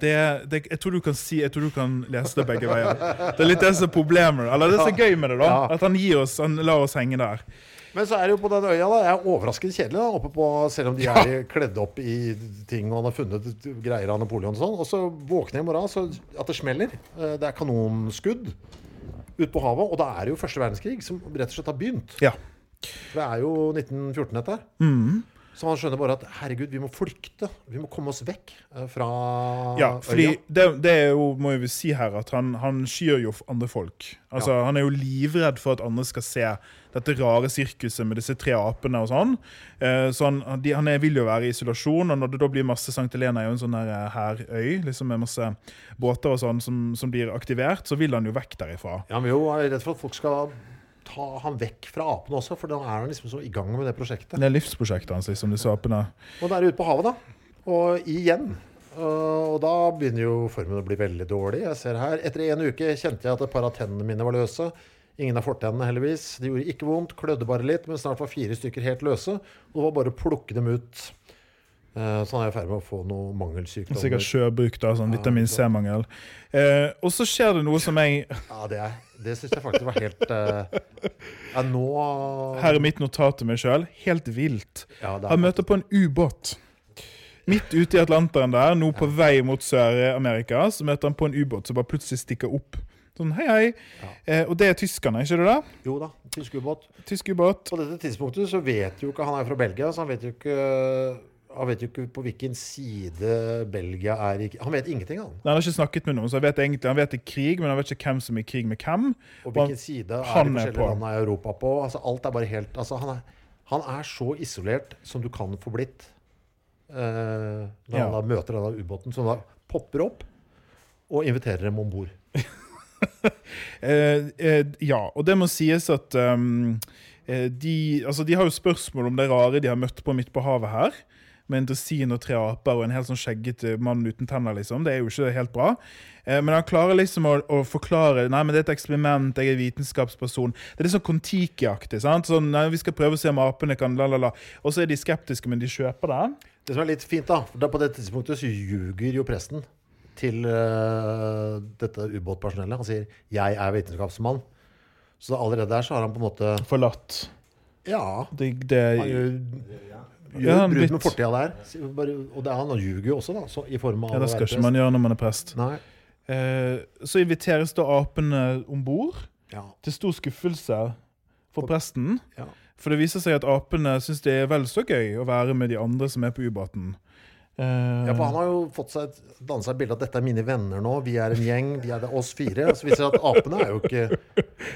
Det, det, jeg, tror du kan si, jeg tror du kan lese det begge veier. Det er litt det som er problemet. Eller det som er gøy med det, da. Ja. At han gir oss, han lar oss henge der. Men så er det jo på den øya, da. Jeg er overraskende kjedelig, da, oppe på, selv om de er ja. kledd opp i ting og han har funnet greier av Napoleon og sånn. Og så våkner jeg i morgen så at det smeller. Eh, Det er kanonskudd ute på havet. Og da er det jo første verdenskrig som rett og slett har begynt. Ja. For det er jo 1914, dette her. Mm. Så han skjønner bare at herregud, vi må flykte. Vi må komme oss vekk eh, fra Ja, fordi øya. det, det er jo, må vi si her, at han, han skyr jo andre folk. Altså, Han er jo livredd for at andre skal se dette rare sirkuset med disse tre apene og sånn. Eh, så han, han- de, han er, vil jo være i isolasjon, og når det da blir masse Sankt Helena er jo en sånn eh, liksom med masse båter og sånn som, som blir aktivert, så vil han jo vekk derifra. Ja, men jo, jeg er redd for at folk skal ta han vekk fra apene også, for da er han liksom så i gang med det prosjektet. Det er livsprosjektet hans, liksom, disse apene. Og da er det ute på havet, da. Og igjen. Uh, Og da begynner jo formen å bli veldig dårlig. Jeg ser her. Etter en uke kjente jeg at et par av tennene mine var løse. Ingen av fortennene, heldigvis. Det gjorde ikke vondt, klødde bare litt, men snart var fire stykker helt løse. Og det var bare å plukke dem ut. Uh, Så han er i ferd med å få noe mangelsykdommer. Sikkert sjøbruk, da, sånn Ja, vitamin C-mangel. Eh, og så skjer det noe som jeg Ja, det, er- det syns jeg faktisk var helt Ja, nå Her er mitt notat til meg sjøl. Helt vilt. ja, er Han møter på en ubåt. Midt ute i Atlanteren der, nå på vei mot Sør-Amerika, så møter han på en ubåt som bare plutselig stikker opp. Sånn, hei, hei. Eh, og det er tyskerne, ikke det? da? Jo da, tysk ubåt. Tysk ubåt. På dette tidspunktet så vet jo ikke Han er fra Belgia, så han vet jo ikke han vet jo ikke på hvilken side Belgia er i Han vet ingenting, han. Nei, Han har ikke snakket med noen, så han vet egentlig, han vet det krig, men han vet ikke hvem som er i krig med hvem. Og hvilken side er han de forskjellige landene i Europa på. Altså Alt er bare helt altså, han, er, han er så isolert som du kan få blitt eh, når Ja. han da møter denne ubåten, som da popper opp og inviterer dem om bord. Eh, eh, ja, og det må sies at eh, de, altså, de har jo spørsmål om det rare de har møtt på midt på havet her. Med en dresin og tre aper og en helt sånn skjeggete mann uten tenner. liksom. Det er jo ikke helt bra. Eh, men han klarer liksom å, å forklare Nei, men det er et eksperiment, jeg er vitenskapsperson. Det er litt sånn Kon-Tiki-aktig. sant? Sånn, nei, Vi skal prøve å se om apene kan la, la, la. Og så er de skeptiske, men de kjøper det. Det som er litt fint, da, for da på det tidspunktet så ljuger jo presten til uh, dette ubåtpersonellet. Han sier 'jeg er vitenskapsmann'. Så allerede der så har han på en måte Forlatt. Ja. Det, det, Han gjør, Ja, brudd med fortida der. Og det, han ljuger jo også, da. Så, I form av ja, det skal ikke man gjøre når man er prest. Nei. Eh, så inviteres da apene om bord. Ja. til stor skuffelse for presten. Ja. For det viser seg at apene syns det er vel så gøy å være med de andre som er på ubåten. Eh, ja, for han har jo fått seg et, dannet seg et bilde at dette er mine venner nå. Vi er en gjeng. Vi er det, oss fire. Og så viser det at apene er jo ikke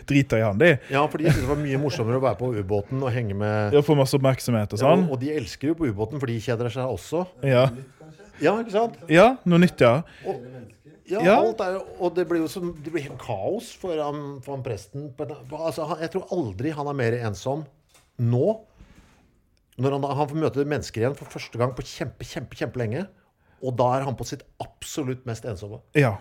driter i han, de. Ja, for de syntes det var mye morsommere å være på ubåten og henge med Ja, Få masse oppmerksomhet og sånn. ja. Og de elsker jo på ubåten, for de kjeder seg også. Ja, Ja, ikke sant? ja noe nytt, ja. Ja, Ja. alt er Og det blir jo som, det blir helt kaos for han, for han presten. Altså, jeg tror aldri han er mer ensom nå. Når han, han får møte mennesker igjen for første gang på kjempe, kjempe, kjempelenge. Og da er han på sitt absolutt mest ensomme. Ja.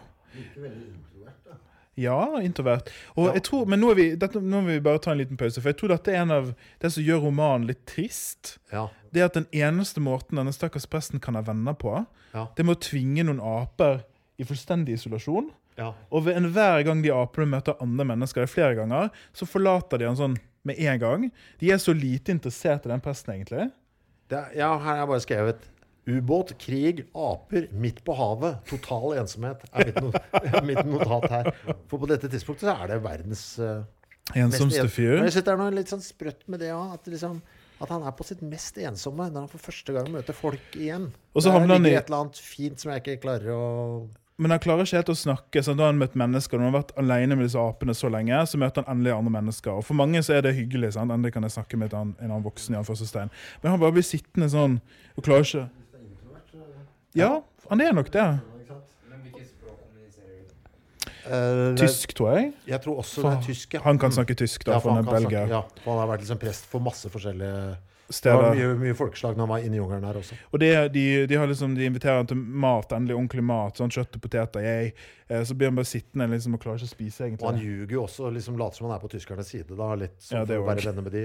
Ja, introvert. Og Ja. jeg tror, men nå, er vi, dette, nå må vi bare ta en liten pause, for jeg tror dette er en av det som gjør romanen litt trist. Ja. Det er at den eneste måten denne stakkars presten kan ha venner på, Ja. det er med å tvinge noen aper i fullstendig isolasjon. ja. Og ved enhver gang de apene møter andre mennesker, det er flere ganger, så forlater de han sånn med en gang. De er så lite interessert i den presten, egentlig. Er, ja, her har jeg bare skrevet Ubåt, krig, aper, midt på havet, total ensomhet er mitt, no mitt notat her. For på dette tidspunktet så er det verdens uh, Ensomste fyr. Jeg synes det er noe litt sånn sprøtt med det òg. At, liksom, at han er på sitt mest ensomme når han for første gang møter folk igjen. Og så havner han i- et eller annet fint som jeg ikke klarer å Men han klarer ikke helt å snakke. Sånn, da har han møtt mennesker, når han har vært alene med disse apene så lenge, så møter han endelig andre mennesker. Og for mange så er det hyggelig. sant? Endelig kan jeg snakke med annen, en annen voksen. i anførselstegn. Men han bare blir sittende sånn og klarer ikke Ja, han er nok det. sant? Eh, Tysk, tror jeg. Jeg tror også For det er tysk. ja. Han kan snakke tysk, da, Ja, for for han er belgier. ja, for han har vært liksom prest for masse forskjellige Det var mye, mye folkeslag når han var inne i jungelen her også. Og det, de, de, har liksom, de inviterer han til mat, endelig ordentlig mat. sånn Kjøtt og poteter. Eh, Så blir han bare sittende liksom, og klarer ikke å spise, egentlig. Og han ljuger jo også, liksom later som han er på tyskernes side. da, litt sånn Ja, for å være venner med de.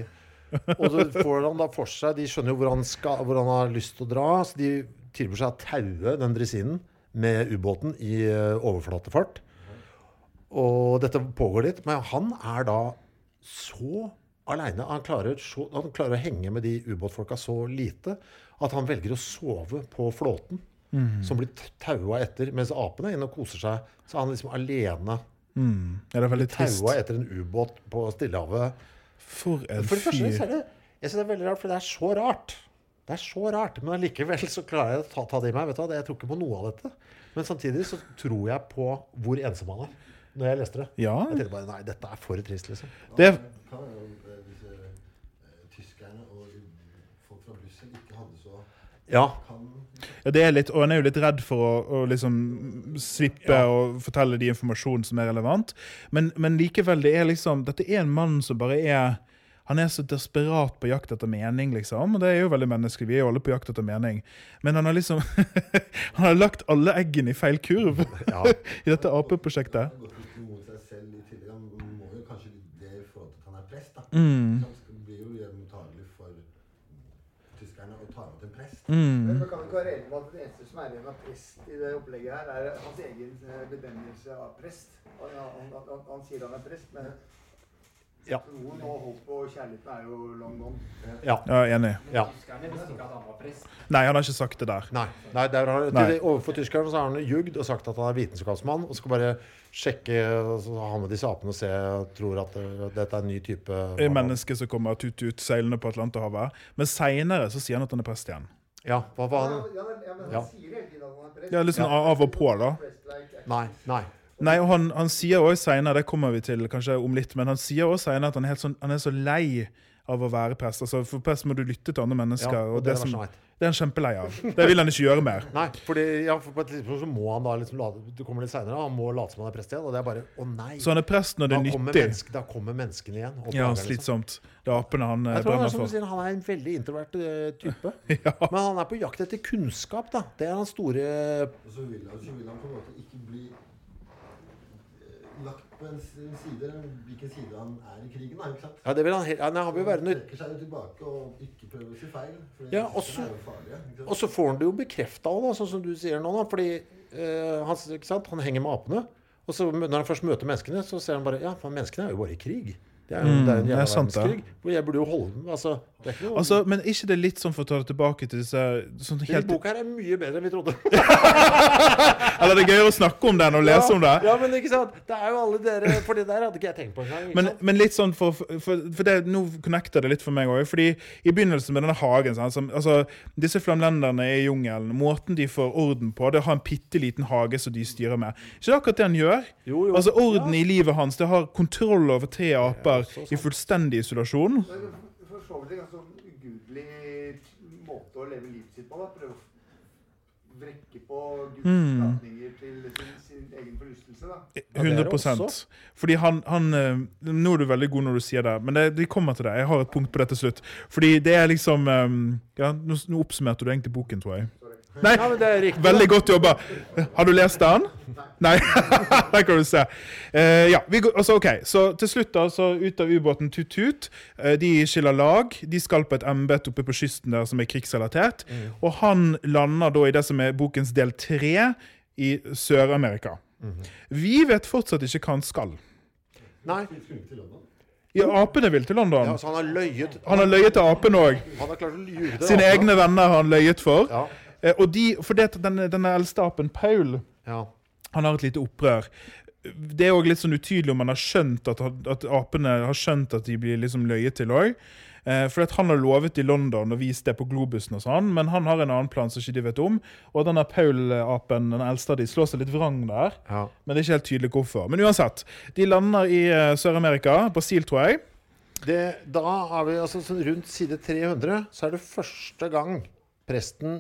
Og så får han da for seg De skjønner jo hvor han, skal, hvor han har lyst til å dra, så de tilbyr seg å taue den dresinen med ubåten i eh, overflatefart. Og dette pågår litt, men han er da så aleine. Han, klarer han klarer å henge med de ubåtfolka så lite at han velger å sove på flåten. Som blir taua etter, mens apene er inne og koser seg. Så er han liksom alene Mm. Ja, det er veldig trist. taua etter en ubåt på Stillehavet. For en For det første så fyr. er det, jeg synes det er veldig rart, for det er så rart. Det er så rart, Men allikevel så klarer jeg å ta, ta det i meg. vet du? Jeg tror ikke på noe av dette. Men samtidig så tror jeg på hvor ensom han er. Når jeg leste det. Ja, Jeg tenkte bare nei, dette er for trist, liksom. det Kan jo eh, disse eh, tyskerne og folk fra Brussel ikke hadde så Ja. Ja, det er litt, og han er jo litt redd for å, å liksom slippe å fortelle de informasjonen som er relevant. Men, men likevel, det er liksom, dette er en mann som bare er Han er så desperat på jakt etter mening, liksom. Og det er jo veldig menneskelig. Vi er jo alle på jakt etter mening. Men han har liksom Han har lagt alle eggene i feil kurv Ja. i dette tillegg. Han må jo kanskje det i forhold til at han er prest. da. Mm. Så Han blir jo mottagelig for tyskerne å ta imot en prest. Mm. Men kan ikke være om at det eneste som er igjen av prest i det opplegget her, er hans egen eh, benevnelse av prest? Han, han, han, han sier han er prest, men Ja. troen og håpet og kjærligheten er jo long gone. ja. Ja, enig. Ja. Tyskerne visste ikke at han var prest. Nei, han har ikke sagt det der. Nei. Nei, der har, Nei. til- Overfor tyskerne så har han ljugd og sagt at han er vitenskapsmann. Og skal bare sjekke så ha med disse apene og se tror at det, dette er en ny type Et menneske som kommer tut-tut seilende på Atlanterhavet. Men seinere så sier han at han er prest igjen. Ja, hva var det? Ja, men, ja, men Ja. han sier hele tiden at han er prest. Ja, litt sånn av og på, da. Nei. nei. Nei, og han, han sier også senere, det kommer vi til kanskje om litt, men han sier også senere at han er, helt sånn, han er så lei av å være prest. Altså, for prest må du lytte til andre mennesker, Ja, og det, er som, verste det er han kjempelei av. Det vil han ikke gjøre mer. Nei, fordi, ja, for på et tidspunkt så må han da liksom late, Du kommer litt senere, han må late som han er prest igjen. Og det er bare Å nei! Så han er prest når det da, er kommer nyttig. menneske, da kommer menneskene igjen. og Ja, liksom. slitsomt. Det er apene han eh, Jeg tror han er, brenner for. sier, han er en veldig introvert eh, type. Ja. Men han er på jakt etter kunnskap, da. Det er hans store Og så vil, han, så vil han på en måte ikke bli lagt på en side, hvilken side han er i krigen. Da, ikke sant? Ja, det vil han helt Han vil være nødt trekker seg jo tilbake og ikke prøver å si feil. Ja, og så, farlige. Og så får han det jo bekrefta òg, sånn som du sier nå. Da, fordi eh, han, han henger med apene. Og så når han først møter menneskene, så ser han bare Ja, for menneskene er jo bare i krig. Det er jo Mm, det er en er jævla verdenskrig. Hvor jeg burde jo holde altså, det er noe, Altså, men ikke det litt sånn for å ta det tilbake til disse sånn helt, boka her er mye bedre enn vi trodde. Eller det er gøyere å snakke om den og lese lese om det. Ja, men ikke sant? Det er jo alle dere For det der hadde ikke jeg tenkt på engang. Men, men litt sånn for, for, for det, Nå connecter det litt for meg òg. Fordi i begynnelsen med denne hagen sånn, som, altså, Disse flamlenderne i jungelen, måten de får orden på, det er å ha en bitte liten hage som de styrer med. Ikke akkurat det han gjør? Jo, jo. Altså Orden i livet hans, det har kontroll over tre aper sant. i fullstendig isolasjon. For så vidt en ganske sånn ugudelig måte å leve livet sitt på. da. Prøve å vrekke på Guds Mm. til sin, sin egen forlystelse. da. Ja, det er det 100 også. Fordi han, han eh, Nå er du veldig god når du sier det, men det, de kommer til det. Jeg har et punkt på det til slutt. Fordi det er liksom eh, Ja, nå, nå oppsummerte du egentlig boken, tror jeg. Nei, Ja, men det er riktig. veldig godt jobba. Har du lest den? Nei. Der kan du se. Uh, ja, vi går, altså, ok, Så til slutt, da, så ut av ubåten Tut-Tut. Eh, de skiller lag. De skal på et embete oppe på kysten der som er krigsrelatert. Og han lander da i det som er bokens del tre i Sør-Amerika. Vi vet fortsatt ikke hva han skal. Nei. Ja, apene vil til London. Ja, så han har løyet Han har løyet til apene òg. Sine altså. egne venner har han løyet for. Ja. Eh, og de, for det, denne, denne eldste apen, Paul, Ja. han har et lite opprør. Det er òg litt sånn utydelig om han har skjønt at, at apene har skjønt at de blir liksom løyet til òg. Eh, for han har lovet i London og vist det på Globusen, og sånn, men han har en annen plan som ikke de vet om. Og denne Paul-apen, den eldste av de, slår seg litt vrang der. Ja. Men det er ikke helt tydelig hvorfor. Men uansett, de lander i eh, Sør-Amerika. Brasil, tror jeg. Det, da er vi altså sånn rundt side 300, så er det første gang presten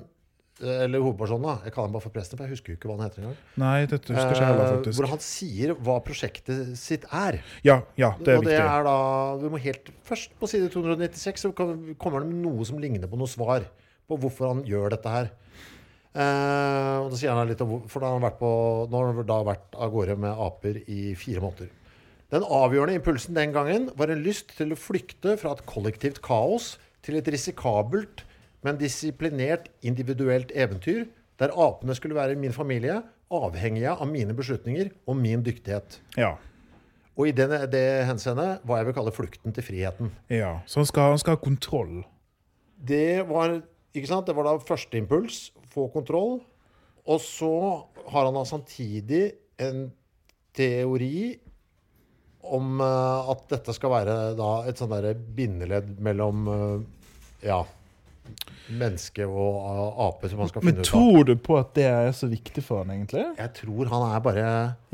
eller hovedpersonen, da. Jeg kaller ham bare for presten, for jeg husker jo ikke hva han heter engang. Nei, dette husker jeg heller, Eh, faktisk. hvor han sier hva prosjektet sitt er. Ja, ja, det er og det viktig. er da vi må helt Først på side 296 så kommer det med noe som ligner på noe svar på hvorfor han gjør dette her. Eh, og da sier han litt om For da har han vært på Nå har han da vært av gårde med aper i fire måneder. Den avgjørende impulsen den gangen var en lyst til å flykte fra et kollektivt kaos til et risikabelt, men disiplinert individuelt eventyr der apene skulle være min familie, avhengige av mine beslutninger og min dyktighet. Ja. Og i det, det henseende hva jeg vil kalle flukten til friheten. ja. Så han skal, han skal ha kontroll. Det var, ikke sant? det var da første impuls, få kontroll. Og så har han da samtidig en teori om eh, at dette skal være da et sånn derre bindeledd mellom eh, ja, menneske og ape som han skal Men finne ut av. tror du på at det er så viktig for han egentlig? Jeg tror han er bare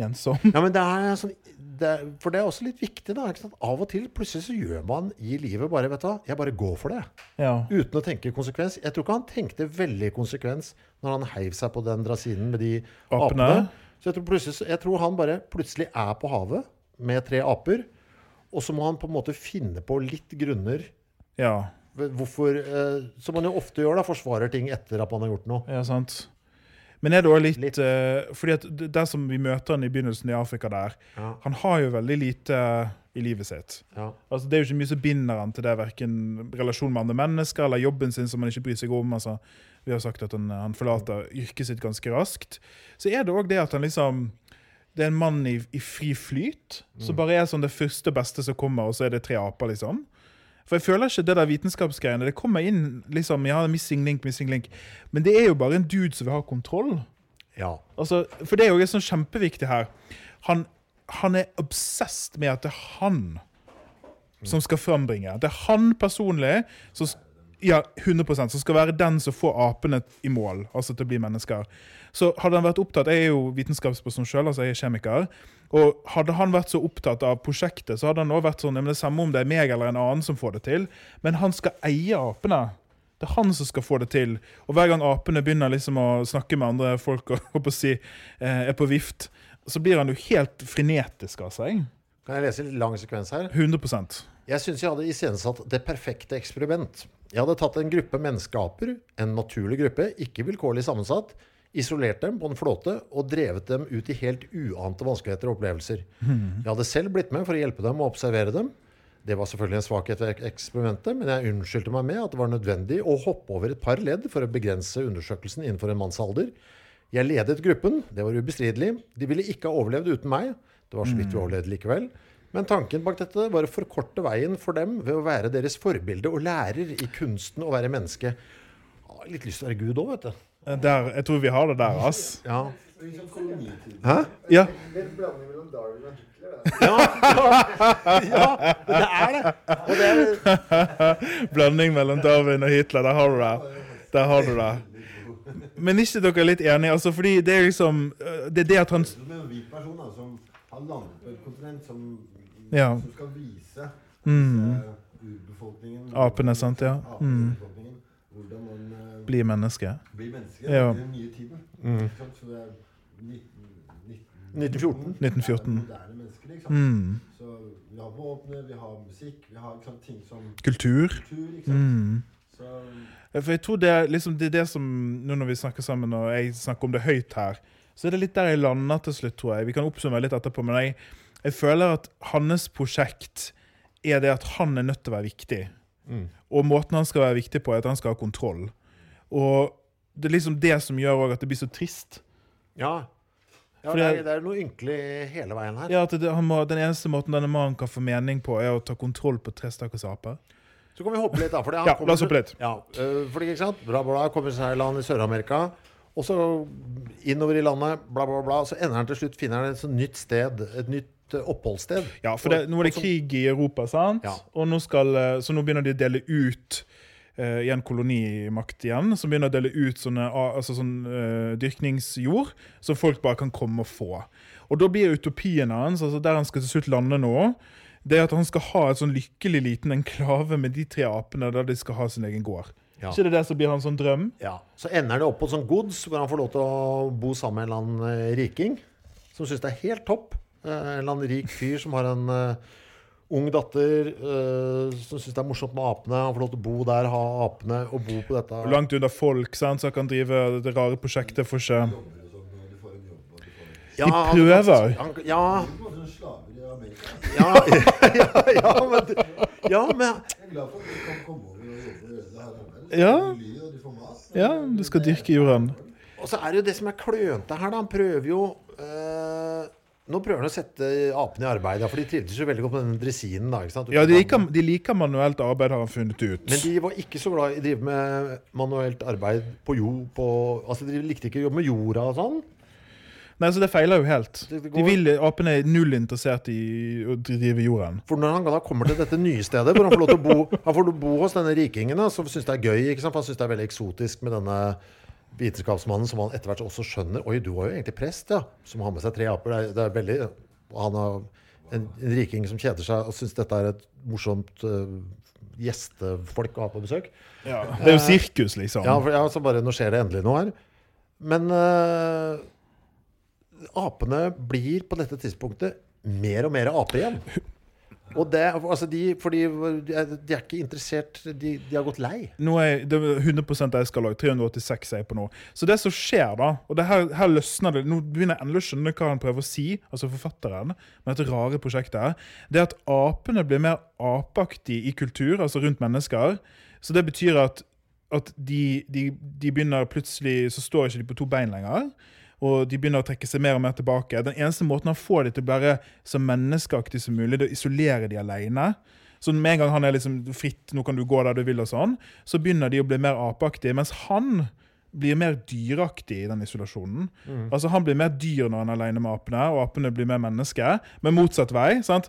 Ensom? Ja, men det er sånn det, For det er også litt viktig, da. Av og til plutselig så gjør man i livet bare Vet du jeg bare går for det. Ja. Uten å tenke konsekvens. Jeg tror ikke han tenkte veldig konsekvens når han heiv seg på den drasinen med de Apene. apene. Så jeg tror, jeg tror han bare plutselig er på havet med tre aper. Og så må han på en måte finne på litt grunner ja. Hvorfor eh, Som man jo ofte gjør, da. Forsvarer ting etter at man har gjort noe. Ja, sant. Men er det også litt, Litt. eh, fordi at Der som vi møter han i begynnelsen i Afrika der, Ja. han har jo veldig lite eh, i livet sitt. Ja. Altså, det er jo ikke mye som binder han til det, verken relasjon med andre mennesker eller jobben sin som han ikke bryr seg om. Altså, vi har sagt at han, han forlater yrket sitt ganske raskt. Så er det òg det at han liksom Det er en mann i, i fri flyt, som bare er sånn det første beste som kommer, og så er det tre aper, liksom. For jeg føler ikke det der vitenskapsgreiene. Det kommer inn liksom, ja, missing link, missing link. Men det er jo bare en dude som vil ha kontroll. ja. Altså, for det er jo sånn kjempeviktig her. Han, han er obsessed med at det er han som skal frambringe. Det er han personlig som, ja, 100% som skal være den som får apene i mål, altså til å bli mennesker. Så hadde han vært opptatt, Jeg er jo vitenskapsperson sjøl, altså jeg er kjemiker. Og hadde han vært så opptatt av prosjektet, så hadde han også vært sånn det er samme om det er meg eller en annen som får det til, men han skal eie apene. Det er han som skal få det til. Og hver gang apene begynner liksom å snakke med andre folk og, si, eh, er på vift, så blir han jo helt frenetisk av seg. Kan jeg lese en lang sekvens her? 100% Jeg syns jeg hadde iscenesatt det perfekte eksperiment. Jeg hadde tatt en gruppe menneskeaper, en naturlig gruppe, ikke vilkårlig sammensatt, isolert dem på en flåte og drevet dem ut i helt uante vanskeligheter og opplevelser. Jeg hadde selv blitt med for å hjelpe dem og observere dem. Det var selvfølgelig en svakhet ved eksperimentet, men jeg unnskyldte meg med at det var nødvendig å hoppe over et par ledd for å begrense undersøkelsen innenfor en manns alder. Jeg ledet gruppen, det var ubestridelig. De ville ikke ha overlevd uten meg. Det var så vidt vi overlevde likevel. Men tanken bak dette var å forkorte veien for dem ved å være deres forbilde og lærer i kunsten å være menneske. Litt lyst til å være Gud òg, vet du. Der, jeg tror vi har det der, ass. Ja. Hæ? Ja, Ja. Ja, det er det. Og det er, Blanding mellom Darwin og Hitler. Der har du det. Der har du det. Men ikke dere er litt enige? Altså, fordi det er liksom øh, Det er det at han Med en hvit person da, som har landet på et kontinent som, Ja. som skal vise Mm. disse urbefolkningen Apene, sant, ja. Mm. Hvordan man blir menneske. Bli menneske Ja. i den nye tiden. Mm. Så det er 19, 19, 1914. 1914. Moderne mennesker, liksom. Mm. Så vi har våpenet, vi har musikk, vi har sant, ting som Kultur. kultur. Ikke sant? Mm. For jeg tror det er liksom det, er det som Nå når vi snakker sammen og jeg snakker om det høyt her, så er det litt der jeg lander til slutt, tror jeg. Vi kan oppsummere litt etterpå, men jeg, jeg føler at hans prosjekt er det at han er nødt til å være viktig. Mm. Og måten han skal være viktig på, er at han skal ha kontroll. Og det er liksom det som gjør at det blir så trist. Ja. ja det, er, det er noe ynkelig hele veien her. Ja, at det, han må, Den eneste måten denne mannen kan få mening på, er å ta kontroll på tre stakkars aper. Så kan vi hoppe litt, da. Fordi han Ja, kommer la oss hoppe litt. Ja, øh, fordi, ikke sant? Bla, bla, kommer seg i land i Sør-Amerika. Og så innover i landet, bla, bla, bla. Så ender han til slutt finner han et nytt sted. Et nytt øh, oppholdssted. Ja, for det, nå er det krig i Europa, sant? Ja. Og nå skal, eh, så nå begynner de å dele ut eh, igjen kolonimakt igjen, som begynner å dele ut sånne, altså sånn uh, dyrkningsjord som folk bare kan komme og få. Og da blir utopien hans, altså der han skal til slutt lande nå, det er at han skal ha et sånn lykkelig liten enklave med de tre apene der de skal ha sin egen gård. Ja. Ikke det det som blir hans sånn drøm? Ja. Så ender det opp på et sånt gods, hvor han får lov til å bo sammen med en eller annen eh, riking. Som syns det er helt topp. En eller annen rik fyr som har en eh, ung datter eh, som syns det er morsomt med apene. Han får lov til å bo der, ha apene og bo på dette. Og langt unna folk, sant? så han kan drive det rare prosjektet for Ja, De han- prøver. Han, ja, Du får slaver i Amerika. ja, ja, ja, men, ja, men. Ja. Du lir, og du får mat. men Ja, du skal dyrke jorden. Og så er det jo det som er klønete her, da. Han prøver jo eh, Nå prøver han å sette apene i arbeid, for de trivdes jo veldig godt med den dresinen. da, ikke sant? Ja, de liker, de liker manuelt arbeid, har han funnet ut. Men de var ikke så glad i å drive med manuelt arbeid på jord på, Altså, de likte ikke å jobbe med jorda og sånn. Nei, så det feiler jo helt. Det- det De vil, Apene er null interessert i å drive jorden. For når han da kommer til dette nye stedet, hvor han får lov til å bo Han får bo hos denne rikingen, som syns det er gøy. ikke sant? Han syns det er veldig eksotisk med denne vitenskapsmannen, som han etter hvert også skjønner Oi, du var jo egentlig prest, ja. Som har med seg tre aper. Det er, det er veldig Han har en, en riking som kjeder seg og syns dette er et morsomt uh, gjestefolk å ha på besøk. Ja. Det er jo sirkus, liksom. Ja, for, ja, så bare Nå skjer det endelig noe her. Men uh, apene blir på dette tidspunktet mer og mer aper igjen. Og det, altså de, fordi de er, ikke interessert de, de har gått lei. Nå er det er 100 jeg skal lage. 386 er jeg på nå. Så det som skjer da, og her, her løsner det Nå begynner jeg endelig å skjønne hva han prøver å si, altså forfatteren, med dette rare prosjektet. Det er at apene blir mer apeaktige i kultur, altså rundt mennesker. Så det betyr at, at de, de, de begynner plutselig Så står ikke de på to bein lenger. Og de begynner å trekke seg mer og mer tilbake. Den eneste måten han får de til å være så menneskeaktige som mulig, det er å isolere de alene. Så med en gang han er liksom fritt, nå kan du gå der du vil, og sånn, så begynner de å bli mer apeaktige. Mens han blir mer dyraktig i den isolasjonen. Altså Han blir mer dyr når han er alene med apene, og apene blir mer menneske. Men motsatt vei. sant?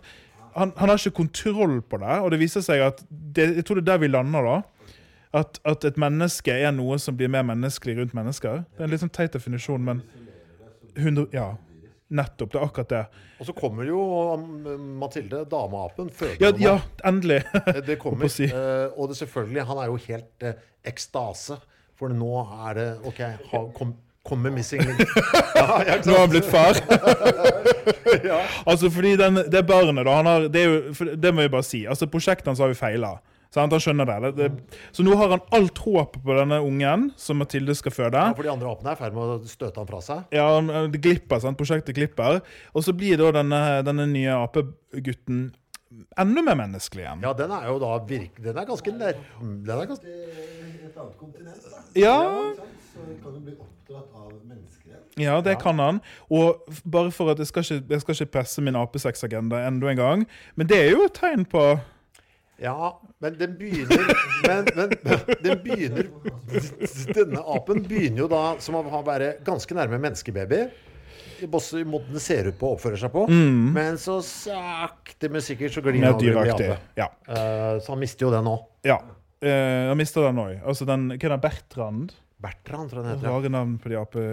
Han, han har ikke kontroll på det, og det viser seg at det, Jeg tror det er der vi lander, da. At, at et menneske er noe som blir mer menneskelig rundt mennesker. Det er en litt sånn teit definisjon, men 100, Ja. Nettopp. Det er akkurat det. Og så kommer jo um, Mathilde, dameapen, fødende Ja, ja endelig! Det kommer. Si. eh, og det selvfølgelig, han er jo helt eh, ekstase. For nå er det OK, ha, kom, kom med missing link. Ja, ja, Nå har han blitt far. Altså, fordi den, det barnet, da han har, det, jo, det må vi bare si. Altså, Prosjektet hans har jo feila. Sant? Han skjønner det. det, det. Så nå har han alt håp på denne ungen som Mathilde skal føde. Ja, for de andre apene er i ferd med å støte han fra seg. Ja, det glipper, sant? Prosjektet glipper. Og så blir da denne, denne nye apegutten enda mer menneskelig igjen. Ja, den er jo da virk... Den er ganske nær... Den er ganske... Et annet kontinent, da. Ja. Så kan du bli oppdratt av mennesker igjen. Ja, det kan han. Og bare for at jeg skal ikke, jeg skal ikke presse min apesexagenda enda en gang, men det er jo et tegn på Ja, men den begynner men, men, den begynner Denne apen begynner jo da som å være ganske nærme menneskebaby. I i måten den ser ut på og oppfører seg på. Men så sakte, men sikkert så glir han over i ape. Ja. Uh, så han mister jo den òg. ja. Uh, han mister den òg. Altså den, hva er det, Bertrand? Bertrand, tror jeg den heter. navn på de ape...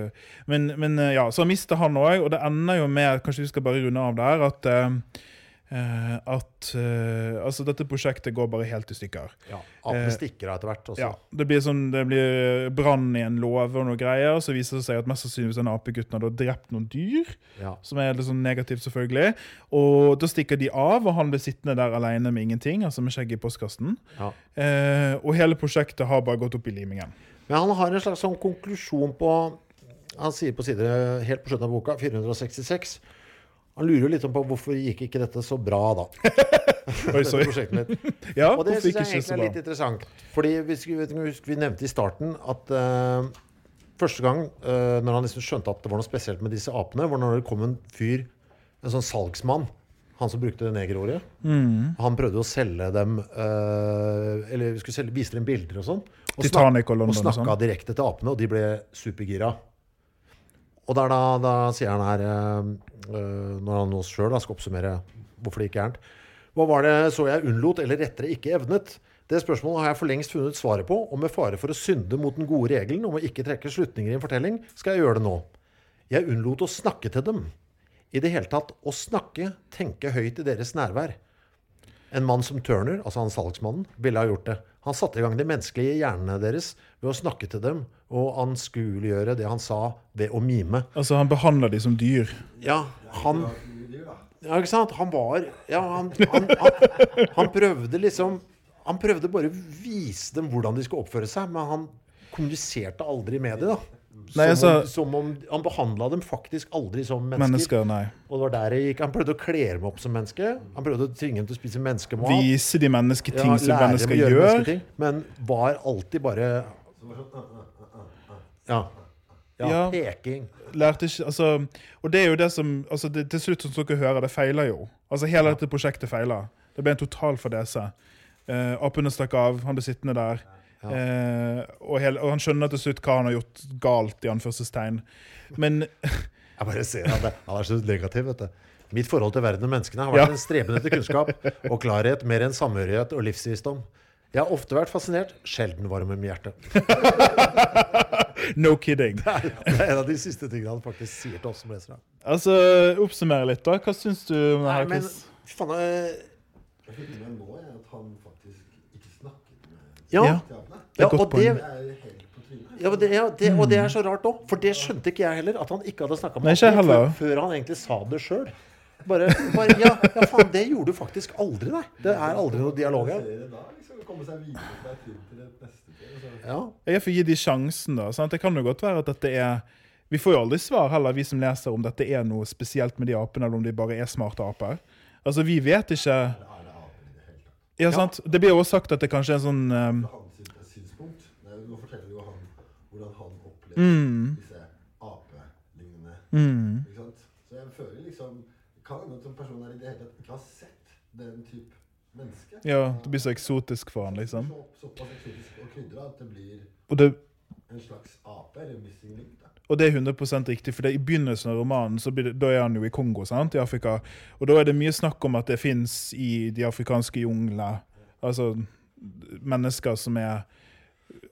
Men, men eh, ja, så han mister han òg, og det ender jo med Kanskje vi skal bare runde av der, at eh, eh, at uh, altså dette prosjektet går bare helt i stykker. Ja, Apene Eh, stikker av etter hvert. Også. Ja, det blir, sånn, det blir brann i en låve og noe greier. Så viser det seg at mest sannsynligvis den apegutten har drept noen dyr. Ja. Som er litt sånn negativt, selvfølgelig. Og da stikker de av, og han blir sittende der alene med ingenting. Altså med skjegg i postkassen. Ja. Uh, og hele prosjektet har bare gått opp i limingen. Men han har en slags sånn konklusjon på Han sier på side helt på slutten av boka, 466 Han lurer jo litt på hvorfor gikk ikke dette så bra, da. Oi, sorry. Ja, Og det syns jeg egentlig er litt interessant. Fordi vi, husk, vi nevnte i starten at uh, første gang uh, når han liksom skjønte at det var noe spesielt med disse apene, var når det kom en fyr, en sånn salgsmann, han som brukte negerordet. Mm. Han prøvde å selge dem uh, Eller skulle selge, vise dem bilder og sånn. Og, Titanic og og snakka sånn. direkte til apene, og de ble supergira. Og der da, da sier han her, når han nå sjøl skal oppsummere hvorfor det gikk gærent Hva var det så jeg unnlot, eller rettere ikke evnet? Det spørsmålet har jeg for lengst funnet svaret på, og med fare for å synde mot den gode regelen om å ikke trekke slutninger i en fortelling, skal jeg gjøre det nå. Jeg unnlot å snakke til dem. I det hele tatt å snakke, tenke høyt i deres nærvær. En mann som Turner, altså han salgsmannen, ville ha gjort det. Han satte i gang de menneskelige hjernene deres ved å snakke til dem og anskueliggjøre det han sa ved å mime. Altså, han behandla de som dyr. Ja, han Ja, ikke sant? Han var Ja, han, han, han, han prøvde liksom Han prøvde bare å vise dem hvordan de skulle oppføre seg, men han kommuniserte aldri med dem, da. Som, Nei, altså- om, som om Han behandla dem faktisk aldri som mennesker. Mennesker, nei. Og det var der det gikk. Han prøvde å kle dem opp som menneske. Han prøvde å tvinge dem til å spise menneskemat. Vise de mennesketing Ja, som mennesker gjør. mennesketing, Men var alltid bare Ja. Ja, Ja. peking. Lærte ikke, altså, og det er jo det som altså det, Til slutt, som dere hører, det feiler jo. Altså Hele dette prosjektet feiler. Det ble en total fadese. Uh, apene stakk av, han ble sittende der. Eh, og, hele, og han skjønner til slutt hva han har gjort galt, i anførselstegn. Men Jeg bare ser det, han er så negativ, vet du. Mitt forhold til verden og menneskene har vært Ja. en streben etter kunnskap og klarhet mer enn samhørighet og livsvisdom. Jeg har ofte vært fascinert, sjelden varm om hjertet. no kidding. Det er en av de siste tingene han faktisk sier til oss som lesere. Altså, Oppsummere litt, da. Hva syns du om det Nei, her? men Chris? faen jeg... Jeg fikk med nå jeg, at han faktisk ikke snakket med Ja, Ja. Det er ja et godt poeng. Ja, det, ja, det, og det er så rart òg, for det skjønte ikke jeg heller. At han ikke hadde snakka med ham før, før han egentlig sa det sjøl. Bare, bare ja, ja, faen, det gjorde du faktisk aldri, nei. Det er aldri noe dialog her. Liksom. Ja. Jeg får gi de sjansen, da. Sant? Det kan jo godt være at dette er Vi får jo aldri svar heller, vi som leser, om dette er noe spesielt med de apene, eller om de bare er smarte aper. Altså, vi vet ikke? Ja, sant? Det blir jo også sagt at det kanskje er en sånn um, Fra hans syn- synspunkt. Nei, nå forteller jo han hvordan opplever Mm. disse apelignende mm, Ikke sant? Så jeg føler liksom Kan hende at en person her i det hele tatt ikke har sett den type menneske. Ja, det blir så eksotisk for han, liksom. Så, såpass eksotisk og krydra at det blir Og det, en slags ape, eller missing link. da. og det er 100 riktig, for det, i begynnelsen av romanen så blir det, da er han jo i Kongo, sant? i Afrika. Og da er det mye snakk om at det fins i de afrikanske junglene altså mennesker som er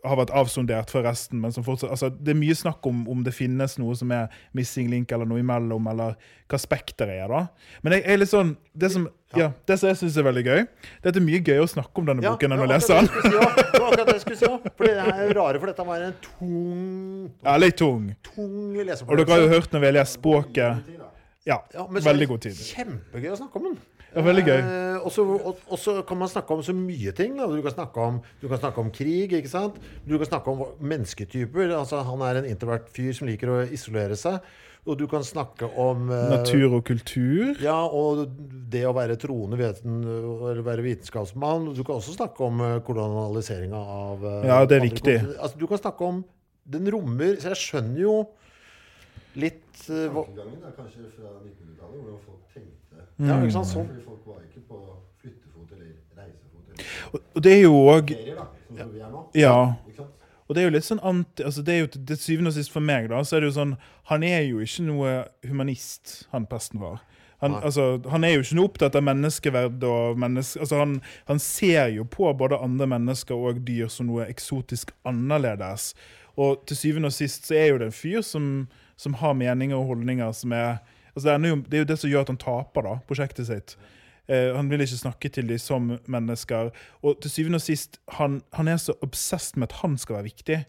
har vært avsondert fra resten, men som fortsatt altså, Det er mye snakk om om det finnes noe som er missing link, eller noe imellom, eller hva spekteret er, da. Men jeg, jeg er litt sånn Det som, ja, det som jeg syns er veldig gøy, det er mye gøy å snakke om denne boken enn å lese den. si. Det var akkurat det jeg skulle si også. For det er rare, for dette var en tung, Ja, litt tung. tung Og dere har jo hørt når vi har lest språket. Ja, Ja, veldig god tid. Kjempegøy å snakke om den. Ja, veldig gøy. Eh, og, så, og, og så kan man snakke om så mye ting. Da. Du, kan snakke om, du kan snakke om krig, ikke sant? Du kan snakke om mennesketyper. Altså, han er en introvert fyr som liker å isolere seg. Og du kan snakke om eh, Natur og kultur. Ja, og det å være troende veten, eller være vitenskapsmann. Du kan også snakke om eh, kolonialiseringa av eh, Ja, det er viktig. Altså, du kan snakke om Den rommer Så jeg skjønner jo litt eh, hva, Tankegangen er kanskje fra 1900-tallet, hvordan folk tenkte. Ja, ikke sant? Sånn. Fordi folk var ikke på flyttefot eller reisefot. Eller Og, det er jo òg sånn. Ja. Og det er jo litt sånn anti... Altså det er jo til syvende og sist for meg, da, så er det jo sånn Han er jo ikke noe humanist, han presten var. Han, altså, han er jo ikke noe opptatt av menneskeverd og menneske... Altså, han, han ser jo på både andre mennesker og dyr som noe eksotisk annerledes. Og til syvende og sist så er jo det en fyr som, som har meninger og holdninger som er Altså, det, er jo, det er jo det som gjør at han taper da, prosjektet sitt. Uh, han vil ikke snakke til dem som mennesker. Og til syvende og sist, han, han er så obsessed med at han skal være viktig.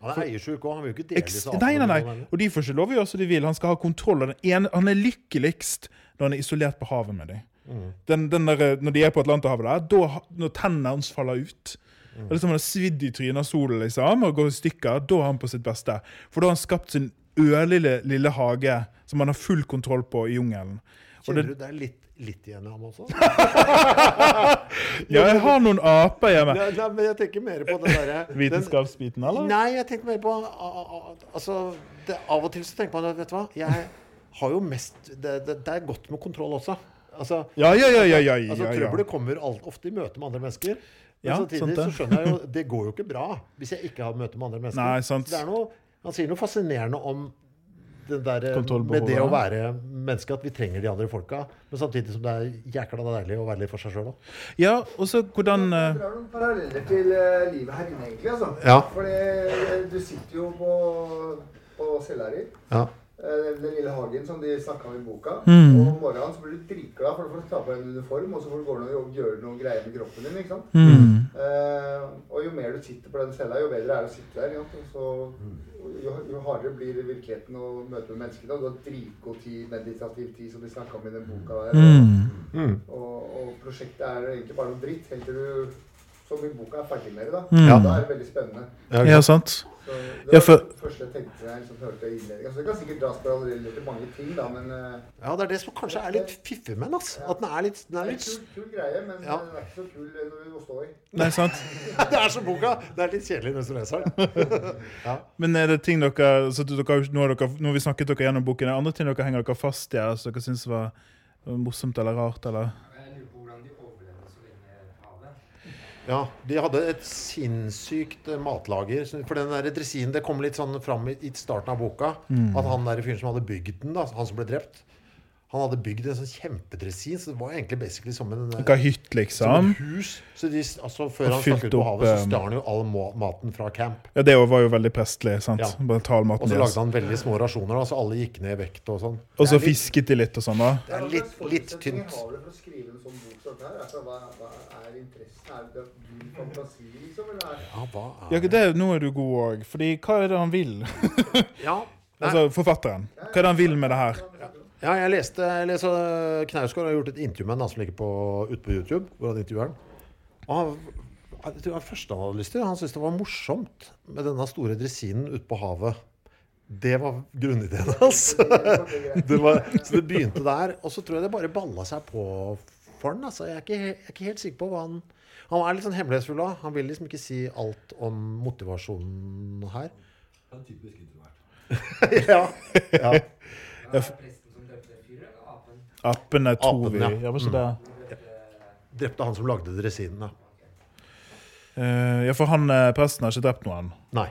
Han er eiersjuk òg. Han vil jo ikke dele seg nei, nei, nei. Og de får ikke lov å gjøre som de vil. Han skal ha kontroll. Den ene, han er lykkeligst når han er isolert på havet med dem. Mm. Den, den der, eh, når de er på Atlanterhavet der, når tennene hans faller ut Mm. Det er liksom Han har svidd i trynet av solen liksom, og går i stykker. Da er han på sitt beste. For da har han skapt sin ørlille lille hage som man har full kontroll på i jungelen. Kjenner du det er litt, litt igjen i ham også? ja, jeg har noen aper hjemme. Nei, nei, men jeg tenker mer på den derre Vitenskapsbiten, eller? Nei, jeg tenker mer på Altså, det, av og til så tenker man at vet du hva, jeg har jo mest Det, det, det er godt med kontroll også. Altså, Ja, ja, ja, ja, ja, altså. Trøbbelet kommer alt, ofte i møte med andre mennesker. Men Ja, samtidig så skjønner jeg jo Det går jo ikke bra hvis jeg ikke har møte med andre mennesker. Nei, sant. Det er noe, han sier noe fascinerende om det der, eh, med det å være menneske, at vi trenger de andre folka. Men samtidig som det er jækla deilig å være litt for seg sjøl òg. Ja, og så hvordan Du Det er noen paralleller til eh, livet her inne, egentlig. altså. Ja. Fordi eh, du sitter jo på, på Selleri. Ja. eh, Den lille hagen som de snakka om i boka. Mm. Og om morgenen så blir du dritglad, for du får ta på en uniform, og så får du gå ned og gjøre noe greier med kroppen din. ikke sant? mm, Eh, og jo mer du sitter på den cella, jo bedre er det å sitte der. Ja. Så, jo, jo hardere blir virkeligheten å møte med menneskene. Og du har dritgod tid, meditativ tid, som de snakka om i den boka der. mm, Og, og prosjektet er egentlig bare noe dritt, helt til du, som i boka, er ferdig med det. da. Mm. Da er det veldig spennende. Ja, sant. Så det Ja, for- det første jeg tenkte jeg liksom hørte innledningen. Altså, det kan sikkert dras paralleller til mange ting, da, men eh, ja, det er det som kanskje er litt fiffig med den. ass. At den er litt, den det er er en kul, kul greie, men Ja. den er ikke så kul eh, når du står i. Nei, sant. Det er som boka! Det er litt kjedelig når du leser den. ja. Men er det ting dere, så dere nå, har dere nå har vi snakket dere gjennom boken, er det andre ting dere henger dere fast i som dere syns var morsomt eller rart? eller? Jeg lurer på hvordan de overlevde så lenge i havet. Ja. De hadde et sinnssykt eh, matlager. For den der dressinen Det kom litt sånn fram i, i starten av boka. At han der fyren som hadde bygd den, da, han som ble drept Han hadde bygd en sånn kjempedressin, så det var egentlig basically som en Dere har liksom. som et hus. Så de, altså, før Og han stakk ut på havet, så eh, stjal han jo all maten fra camp. Ja, det var jo veldig prestlig. sant? Ja. Bare ta all Og maten så deres. lagde han veldig små rasjoner, da, så alle gikk ned i vekt og sånn. Og så litt- fisket de litt og sånn, da? Det er litt, litt tynt. Altså, hva, er Ja, Ja, det, Nå er du god òg. Fordi hva er det han vil? Ja. Altså forfatteren. Hva er det han vil med det her? Ja, jeg leste, jeg leste Knausgård har gjort et intervju med en som ligger på, ute på YouTube. hvor han intervjuer han. Og han, jeg tror det var første han hadde lyst til. Han syntes det var morsomt med denne store dressinen ute på havet. Det var grunnideen hans. Altså. så det begynte der. Og så tror jeg det bare balla seg på for han. Altså. Jeg, er ikke, jeg er ikke helt sikker på hva han Han er litt sånn hemmelighetsfull òg. Han vil liksom ikke si alt om motivasjonen her. Han er typisk introvert. ja. ja. Var det presten som drepte fyren, eller apen? Appene tror Apen, vi. ja. Ja, var ikke Mm. det? Drepte Drepte han som lagde dressinen, da. Eh, ja, for han eh, presten har ikke drept noen. Nei.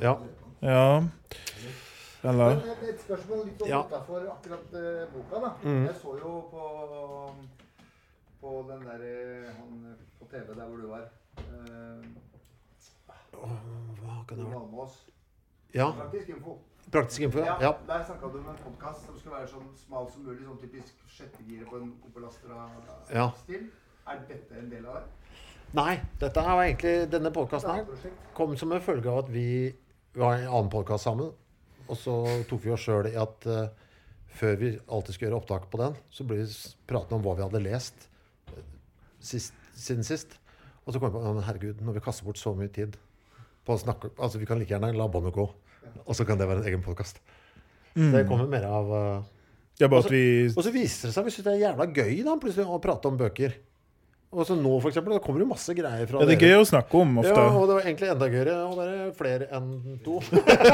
Ja. Ja. Eller Men et- spørsmål litt om Ja. utafor akkurat uh, boka. da. Mm. Jeg så jo på, på den der eh, han på TV der hvor du var. uh, Hva kan det være? Almaas. Ja. Praktisk info. Praktisk info, ja. ja. Der snakka du om en podkast som skulle være sånn smal som mulig. Sånn typisk sjettegire på en Opel Ja. Astra-stil. Er dette en del av det? Nei, dette er egentlig denne podkasten her kom som en følge av at vi, vi har en annen podkast sammen. Og så tok vi oss sjøl i at uh, før vi alltid skulle gjøre opptak på den, så ble vi pratende om hva vi hadde lest eh, sist, siden sist. Og så kom vi på «Å, herregud, når vi kaster bort så mye tid på å snakke Altså, vi kan like gjerne la båndet gå, og så kan det være en egen podkast. Det kommer mer av uh, Det bare at vi Og så viser det seg vi syns det er jævla gøy da, plutselig å prate om bøker. Og så nå, for eksempel, da kommer jo masse greier fra Ja, det er dere. gøy å snakke om ofte. Ja, og det var egentlig enda gøyere å være flere enn to.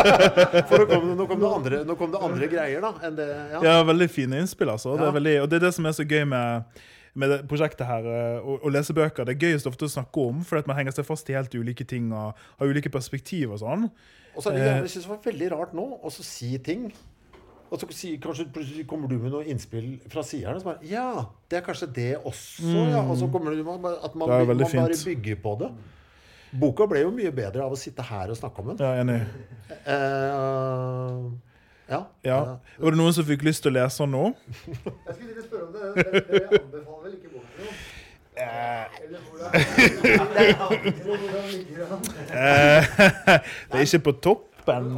For nå kom, det, nå, kom det andre, nå kom det andre greier, da. Det, ja. Ja, veldig fine innspill, altså. Det veldig, og det er det som er så gøy med, med det prosjektet her, eh, å, å lese bøker. Det er gøyest ofte å snakke om, fordi at man henger seg fast i helt ulike ting og har ulike perspektiv og sånn. Og så er det Eh. jeg synes det var veldig rart nå å si ting. Og så si, kanskje plutselig kommer du med noe innspill fra siderne som er Ja, det er kanskje det også, ja. Og så kommer det med at man, Det man bare bygger på det. Boka ble jo mye bedre av å sitte her og snakke om den. Ja, enig. Eh, Ja. Ja. Var det noen som fikk lyst til å lese den nå? Jeg skulle til spørre om det. Dere, dere anbefaler vel ikke boken? Eh, det er ikke på toppen.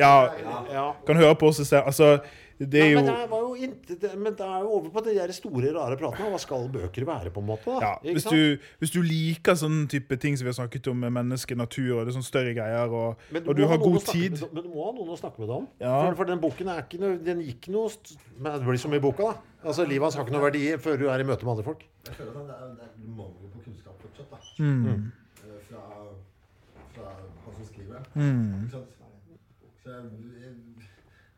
Ja. ja. Kan høre på oss og se. Altså, det er Nei, men, det var jo inte, det, men det er jo over på den der store, rare pratene. Hva skal bøker være, på en måte? Da? ja, hvis, du, hvis du liker sånne type ting som vi har snakket om med menneske, natur og det sånne større greier, og, Men og du har god tid med- Men du må ha noen å snakke med det om. Ja. For, for den boken er ikke noe, den gikk noe st- Men det blir som i boka, da. Altså, Livet hans har ikke noe verdi før du er i møte med andre folk. Jeg føler at det er, det er mangel på kunnskap fortsatt, da. mm. Eh, Fra, fra han som skriver. Mm. Så jeg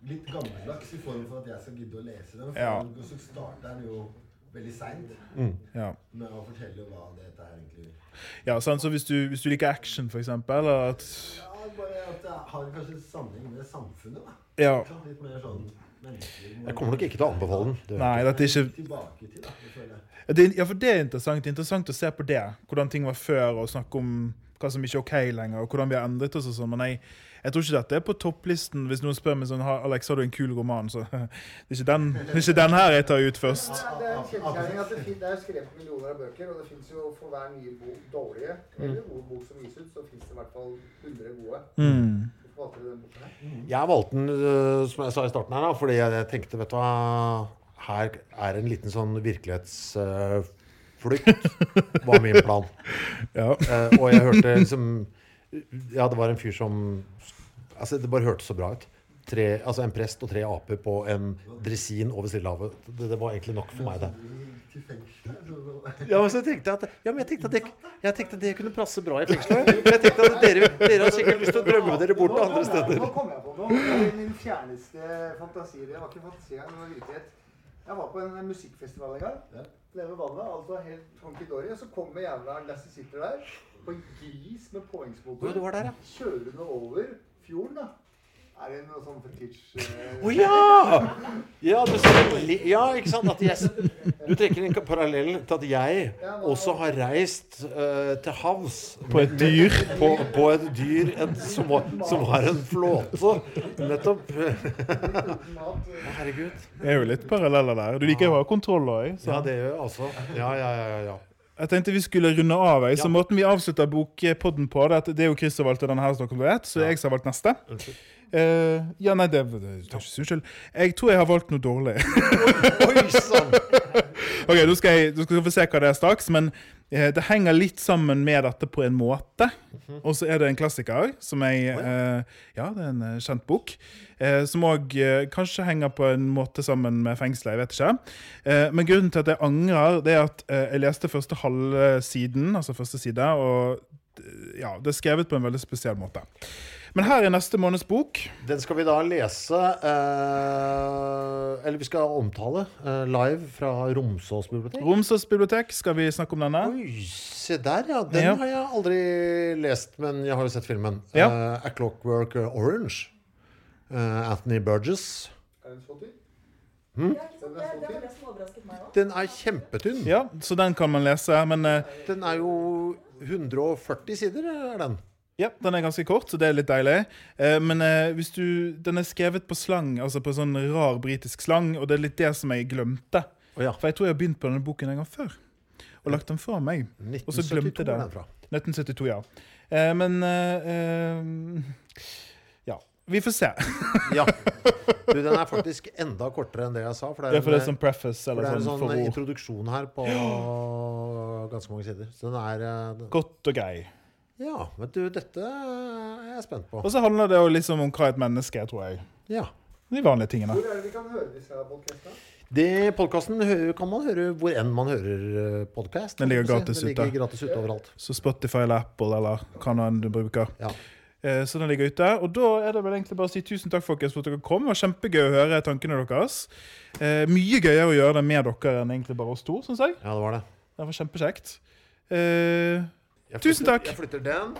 litt gammeldags i form for at jeg skal gidde å lese den. For Ja. så starter den jo veldig seint Ja. med å fortelle hva dette her egentlig ja sant? Så hvis du, hvis du liker action, for eksempel, eller at Ja, bare at det har kanskje sammenheng med samfunnet, da. Ja. Litt mer sånn. Jeg kommer nok ikke til å anbefale den. Det Nei, dette er ikke Tilbake til, da. Jeg. det, er- Ja, for det er interessant. Det er interessant å se på det. Hvordan ting var før, og snakke om hva som ikke er OK lenger, og hvordan vi har endret oss og sånn. Men jeg, jeg tror ikke dette er på topplisten. Hvis noen spør meg sånn «Ha- Alex, har du en kul roman? Så det er ikke den, det er ikke den her jeg tar ut først. Det er en kjensgjerning at det, det er skrevet millioner av bøker, og det fins jo for hver nye bok, dårlige eller gode bok som gis ut, så fins det i hvert fall 100 gode. Mm. Her? Jeg valgte den, øh, som jeg sa i starten her, da, fordi jeg tenkte, vet du hva Her er en liten sånn virkelighetsflukt, var min plan. Ja. Eh, og jeg hørte liksom Ja, det var en fyr som Altså, det bare hørtes så bra ut. Tre, altså En prest og tre aper på en dresin over Stillehavet. Det, det var egentlig nok for meg, det. Ja, men så tenkte jeg at, ja, men jeg tenkte at det, jeg tenkte at det kunne passe bra i fengselet. Jeg tenkte at dere, dere har sikkert lyst til å drømme dere bort til andre steder. Nå kom jeg på noe. Det Min fjerneste fantasi. Det var ikke fantasi det var virkelighet. Jeg var på en musikkfestival en gang. Nede ved vannet. altså helt honky-dory. Og så kommer jævla Lassie sitter der på en gris med påhengsmotor. Den over fjorden, da. Er det noe sånn fetisj eh, Å ja! Ja, du li- ja, ikke sant? At jeg, du trekker en parallell til at jeg også har reist uh, til havs På et dyr. på, på et dyr en, som, var- som har en flåte. Nettopp. herregud. Det er jo litt paralleller der. Du liker jo å ha kontroll òg. Ja, det gjør jeg altså. Ja, ja, ja. ja. Jeg tenkte vi skulle runde av. Jeg. Så Ja. måten vi avslutter bokpodden på, det er at det er jo Chris som valgte denne her, som dere vet, så jeg som har valgt neste. Unnskyld. Eh, ja, nei, det, det ikke så. Jeg tror jeg har valgt noe dårlig. Oi sann! ok, nå skal, jeg, skal vi få se hva det er straks, men uh, det henger litt sammen med dette på en måte. Og så er det en klassiker som jeg uh, Ja, det er en kjent bok. Som òg kanskje henger på en måte sammen med fengselet, jeg vet ikke. Men grunnen til at jeg angrer, det er at jeg leste første halve siden, altså første side, og ja, det er skrevet på en veldig spesiell måte. Men her er neste måneds bok. Den skal vi da lese eh, Eller vi skal omtale eh, live fra Romsås bibliotek. Romsås bibliotek, skal vi snakke om denne? Oi, se der, ja. Den Ja. har jeg aldri lest, men jeg har jo sett filmen. Ja. Eh, A Clockwork Orange. Eh, Anthony Burgess. Er den så tynn? Ja, ikke? Det, det det meg. Den er kjempetynn. Ja, så den kan man lese, men eh, Den er jo 140 sider, er den. Ja, den er ganske kort, så det er litt deilig. Eh, men eh, hvis du, den er skrevet på slang, altså på sånn rar britisk slang, og det er litt det som jeg glemte. Oh, ja. For jeg tror jeg har begynt på denne boken en gang før. Og lagt den fra meg. Og så 1972 glemte jeg er den fra. 1972, ja. Eh, men eh, eh, Ja. Vi får se. Ja. Du, den er faktisk enda kortere enn det jeg sa. For det Det er, er for det er en, sånn preface for det er en sånn sånn introduksjon her på ganske mange sider. Så den er eh, Godt og grei. Ja, vet du, dette er jeg spent på. Og så handler det jo liksom om hva et menneske er, tror jeg. Ja. De vanlige tingene. Hvor er det vi kan høre disse podkastene? Det Podkasten kan man høre hvor enn man hører podkast. Den ligger gratis Den ute. ligger gratis ute overalt. Så Spotify eller Apple eller hva nå enn du bruker. Ja. Eh, Så den ligger ute. Og da er det vel egentlig bare å si tusen takk folkens for at dere kom. Det var kjempegøy å høre tankene deres. Eh, mye gøyere å gjøre det med dere enn egentlig bare oss to, syns jeg. Ja, det var det. Det var kjempekjekt. Eh, Tusen takk. Jeg flytter den.